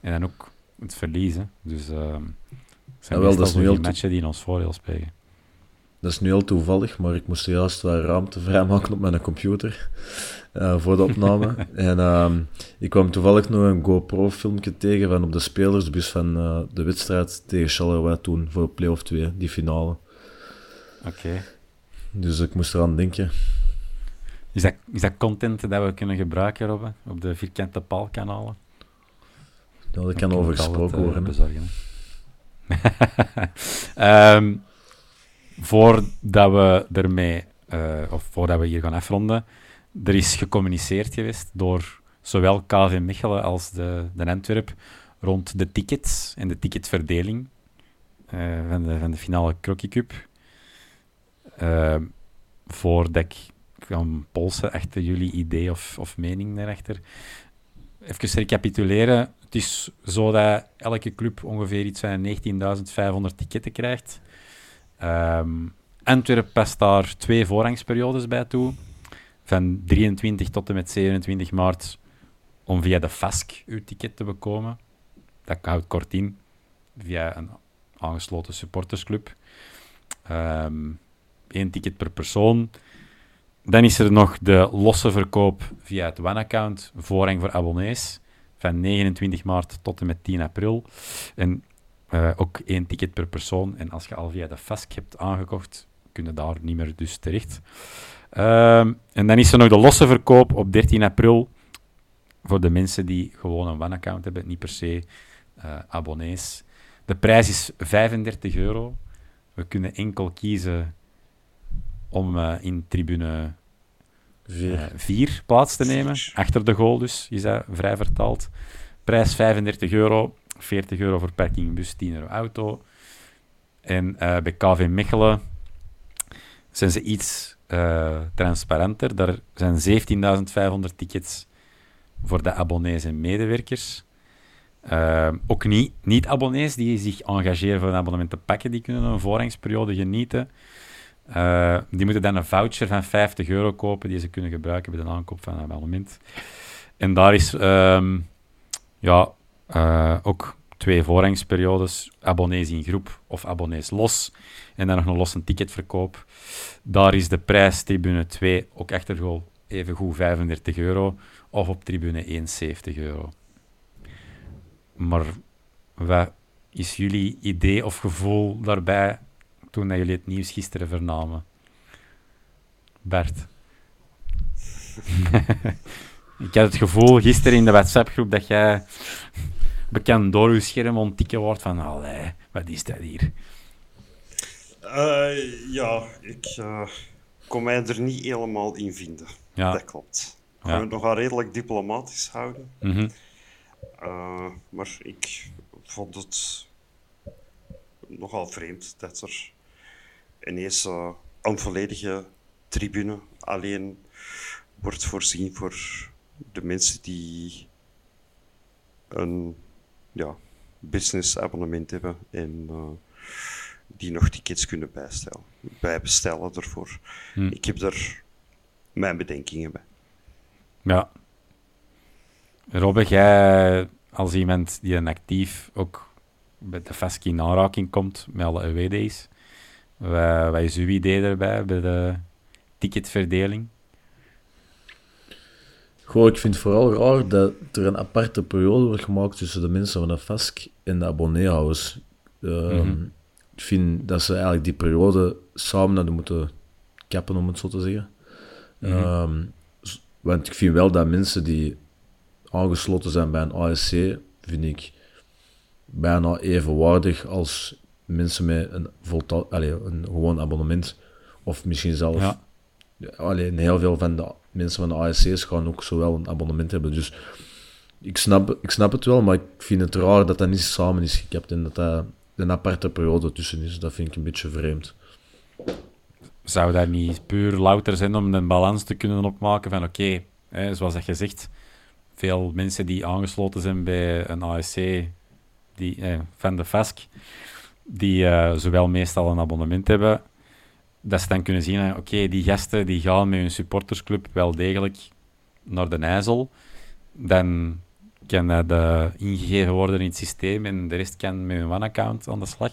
En dan ook het verliezen. Dus uh, zijn ja, wel, dat is nu matchen die in ons voordeel spelen. Dat is nu heel toevallig, maar ik moest juist wat ruimte vrijmaken op mijn computer uh, voor de opname. en uh, ik kwam toevallig nog een GoPro-filmpje tegen van op de spelersbus van uh, de wedstrijd tegen Charleroi toen voor play-off 2, die finale. Oké. Okay. Dus ik moest eraan denken. Is dat, is dat content dat we kunnen gebruiken, Robben, op de vierkante paalkanalen? Ja, dat kan over gesproken worden. Bezorgen, um, voordat we ermee, uh, of voordat we hier gaan afronden, er is gecommuniceerd geweest door zowel KV Mechelen als de, de Antwerp rond de tickets en de ticketverdeling uh, van, de, van de finale Crocky Cup. Uh, voordat ik kan polsen achter jullie idee of, of mening daarachter. Even recapituleren. Het is zo dat elke club ongeveer iets van 19.500 ticketten krijgt. Um, Antwerp past daar twee voorrangsperiodes bij toe. Van 23 tot en met 27 maart om via de FASC uw ticket te bekomen. Dat houdt kort in. Via een aangesloten supportersclub. Um, één ticket per persoon. Dan is er nog de losse verkoop via het One-account, voorrang voor abonnees, van 29 maart tot en met 10 april. En uh, ook één ticket per persoon. En als je al via de FASC hebt aangekocht, kun je daar niet meer dus terecht. Uh, en dan is er nog de losse verkoop op 13 april voor de mensen die gewoon een One-account hebben, niet per se uh, abonnees. De prijs is 35 euro. We kunnen enkel kiezen om uh, in tribune 4 uh, plaats te nemen. Achter de goal dus, is dat vrij vertaald. Prijs 35 euro, 40 euro voor parkingbus, 10 euro auto. En uh, bij KV Mechelen zijn ze iets uh, transparenter. Daar zijn 17.500 tickets voor de abonnees en medewerkers. Uh, ook niet, niet-abonnees die zich engageren voor een abonnement te pakken, die kunnen een voorrangsperiode genieten. Die moeten dan een voucher van 50 euro kopen die ze kunnen gebruiken bij de aankoop van een abonnement. En daar is um, ja, uh, ook twee voorrangsperiodes, abonnees in groep of abonnees los. En dan nog een losse ticketverkoop. Daar is de prijs tribune 2 ook echter even goed 35 euro of op tribune 1 70 euro. Maar wat is jullie idee of gevoel daarbij toen jullie het nieuws gisteren vernamen? Bert. ik had het gevoel gisteren in de WhatsApp-groep dat jij bekend door je scherm onttikken wordt van allee, wat is dat hier? Uh, ja, ik uh, kon mij er niet helemaal in vinden. Ja. Dat klopt. We gaan het nogal redelijk diplomatisch houden. Mm -hmm. uh, maar ik vond het nogal vreemd dat er ineens een volledige tribune alleen wordt voorzien voor de mensen die een ja, business abonnement hebben en uh, die nog tickets kunnen bijstellen, bijbestellen ervoor. Hm. Ik heb daar mijn bedenkingen bij. Ja. Robbe, jij als iemand die een actief ook bij de FASCI in aanraking komt met alle EWD's, wat is uw idee daarbij, bij de ticketverdeling? Goh, ik vind het vooral raar dat er een aparte periode wordt gemaakt tussen de mensen van de FASC en de abonneehouders. Uh, mm -hmm. Ik vind dat ze eigenlijk die periode samen hadden moeten kappen, om het zo te zeggen. Mm -hmm. um, want ik vind wel dat mensen die aangesloten zijn bij een ASC, vind ik bijna evenwaardig als mensen met een, volta allez, een gewoon abonnement. Of misschien zelf. Ja. Alleen heel veel van de mensen van de ASC's gaan ook zowel een abonnement hebben. Dus ik snap, ik snap het wel, maar ik vind het raar dat dat niet samen is gekapt en dat dat een aparte periode tussen is. Dat vind ik een beetje vreemd. Zou dat niet puur louter zijn om een balans te kunnen opmaken van oké, zoals dat je veel mensen die aangesloten zijn bij een ASC die, eh, van de FASC, die uh, zowel meestal een abonnement hebben, dat ze dan kunnen zien, oké, die gasten die gaan met hun supportersclub wel degelijk naar de IJssel, dan kan dat uh, ingegeven worden in het systeem en de rest kan met hun one-account aan de slag.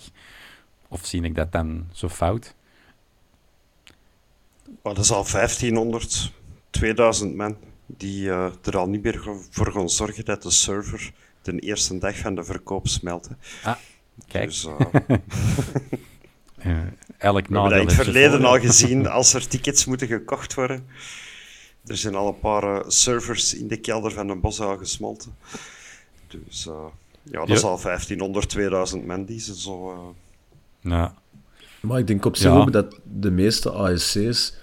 Of zie ik dat dan zo fout? Maar dat is al 1500, 2000 man die uh, er al niet meer voor gaan zorgen dat de server de eerste dag van de verkoop smelt. Ah, kijk. Dus, uh, uh, elk we hebben in het verleden al gezien, als er tickets moeten gekocht worden. Er zijn al een paar servers in de kelder van een bos al gesmolten. Dus Ja, dat Ja. is al 1500, 2000 man die ze zo... eh, Ja. Maar ik denk op zich Ja. ook dat de meeste ASC's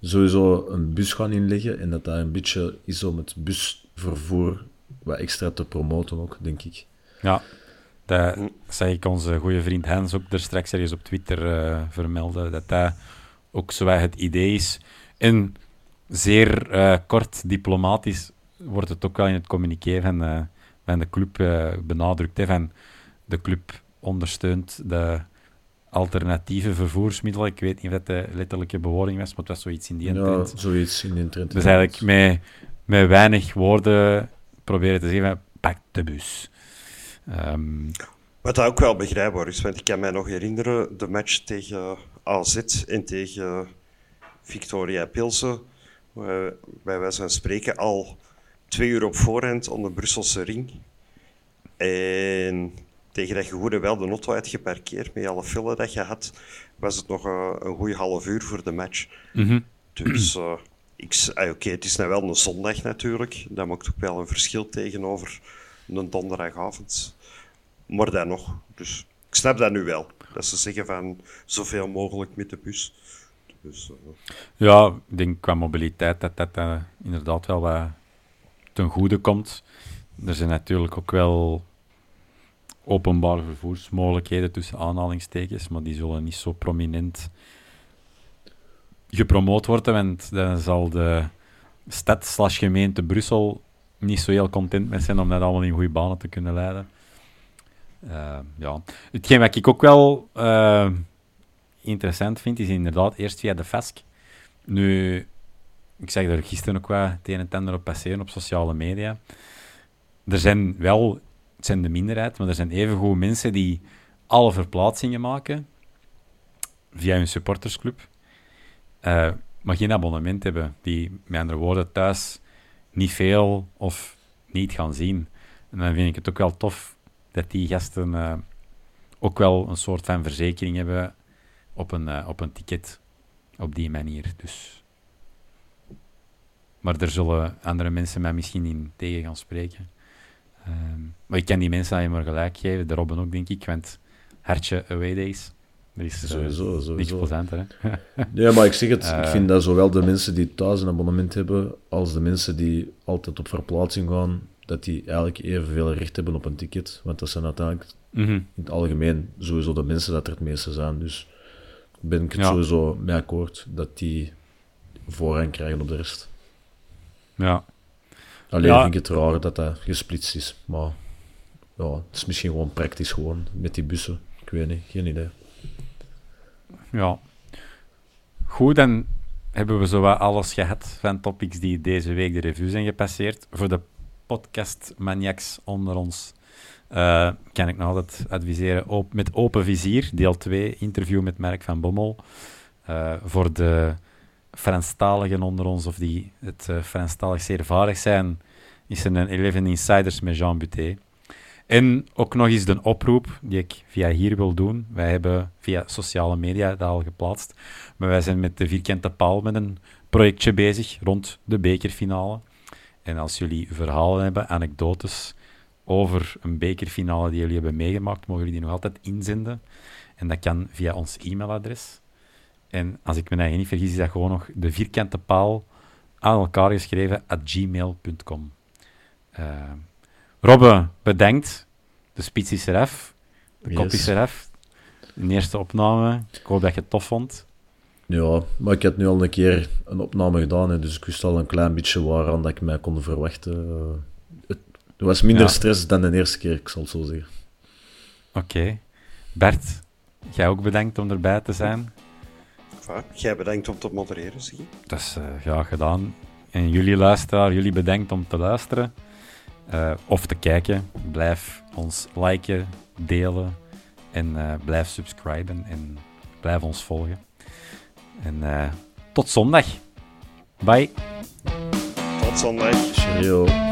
sowieso een bus gaan inleggen en dat dat een beetje is om het busvervoer wat extra te promoten ook, denk ik. Ja, dat zei ik onze goede vriend Hans ook er straks ergens op Twitter eh, vermelden, dat dat ook zo het idee is. En zeer eh, kort diplomatisch wordt het ook wel in het communiqué van, eh, van de club benadrukt. Hè, van de club ondersteunt de alternatieve vervoersmiddelen. Ik weet niet of dat de letterlijke bewoording was, maar het was zoiets in die Ja, trend. zoiets in die trend. Dus eigenlijk met, met weinig woorden proberen te zeggen, pak de bus. Ehm, Wat ook wel begrijpbaar is, want ik kan mij nog herinneren de match tegen AZ en tegen Victoria Pilsen. waar Bij wijze van spreken al twee uur op voorhand om de Brusselse ring. En tegen dat je goed en wel de auto had geparkeerd met alle file dat je had, was het nog eh, een goede half uur voor de match. mhm. Dus eh, ik, ah, oké, het is nou wel een zondag natuurlijk. Dat maakt ook wel een verschil tegenover een donderdagavond. Maar dan nog. Dus ik snap dat nu wel. Dat ze zeggen van zoveel mogelijk met de bus. Dus, eh, Ja, ik denk qua mobiliteit dat dat eh, inderdaad wel wat ten goede komt. Er zijn natuurlijk ook wel openbare vervoersmogelijkheden tussen aanhalingstekens, maar die zullen niet zo prominent gepromoot worden, want dan zal de stad gemeente Brussel niet zo heel content met zijn om dat allemaal in goede banen te kunnen leiden. Eh, ja. Hetgeen wat ik ook wel eh, interessant vind, is inderdaad eerst via de FASC. Nu, ik zag er gisteren ook wat het een en ander op passeren op sociale media. Er zijn wel, het zijn de minderheid, maar er zijn evengoed mensen die alle verplaatsingen maken via hun supportersclub, eh, maar geen abonnement hebben, die met andere woorden thuis niet veel of niet gaan zien. En dan vind ik het ook wel tof dat die gasten eh, ook wel een soort van verzekering hebben op een, eh, op een ticket op die manier. Dus. Maar er zullen andere mensen mij misschien in tegen gaan spreken. Ehm, maar ik kan die mensen alleen maar gelijk geven, de Robben ook, denk ik, want hartje away days. Dat is eh, Sowieso, niks sowieso. plezanter, hè? Ja, maar ik zeg het, ik Eh. vind dat zowel de mensen die thuis een abonnement hebben, als de mensen die altijd op verplaatsing gaan, dat die eigenlijk evenveel recht hebben op een ticket. Want dat zijn uiteindelijk Mhm. in het algemeen sowieso de mensen dat er het meeste zijn. Dus ben ik het Ja. sowieso mee akkoord dat die voorrang krijgen op de rest. Ja. Alleen Ja. vind ik het raar dat dat gesplitst is. Maar ja, het is misschien gewoon praktisch gewoon met die bussen. Ik weet niet, geen idee. Ja. Goed, dan hebben we zowat alles gehad van topics die deze week de revue zijn gepasseerd. Voor de podcast-maniacs onder ons eh, kan ik nog altijd adviseren op, met open vizier, deel 2, interview met Mark van Bommel. Eh, voor de Franstaligen onder ons, of die het uh, Franstalig zeer vaardig zijn, is er een 11 Insiders met Jean Buté. En ook nog eens de oproep die ik via hier wil doen. Wij hebben via sociale media dat al geplaatst. Maar wij zijn met de Vierkante Paal met een projectje bezig rond de bekerfinale. En als jullie verhalen hebben, anekdotes over een bekerfinale die jullie hebben meegemaakt, mogen jullie die nog altijd inzenden. En dat kan via ons e-mailadres. En als ik me eigen niet vergis, is dat gewoon nog de vierkante paal aan elkaar geschreven at gmail.com. Robbe, bedankt. De spits is eraf. De yes. kop is eraf. De eerste opname. Ik hoop dat je het tof vond. Ja, maar ik had nu al een keer een opname gedaan, hè, dus ik wist al een klein beetje waaraan dat ik mij kon verwachten. Uh, het, er was minder ja. stress dan de eerste keer, ik zal het zo zeggen. Oké. Okay. Bert, jij ook bedankt om erbij te zijn. Enfin, jij bedankt om te modereren, zie je. Dat is uh, graag gedaan. En jullie luisteraar, jullie bedankt om te luisteren. Uh, of te kijken. Blijf ons liken, delen en uh, blijf subscriben en blijf ons volgen. En uh, tot zondag. Bye. Tot zondag. Cheerio.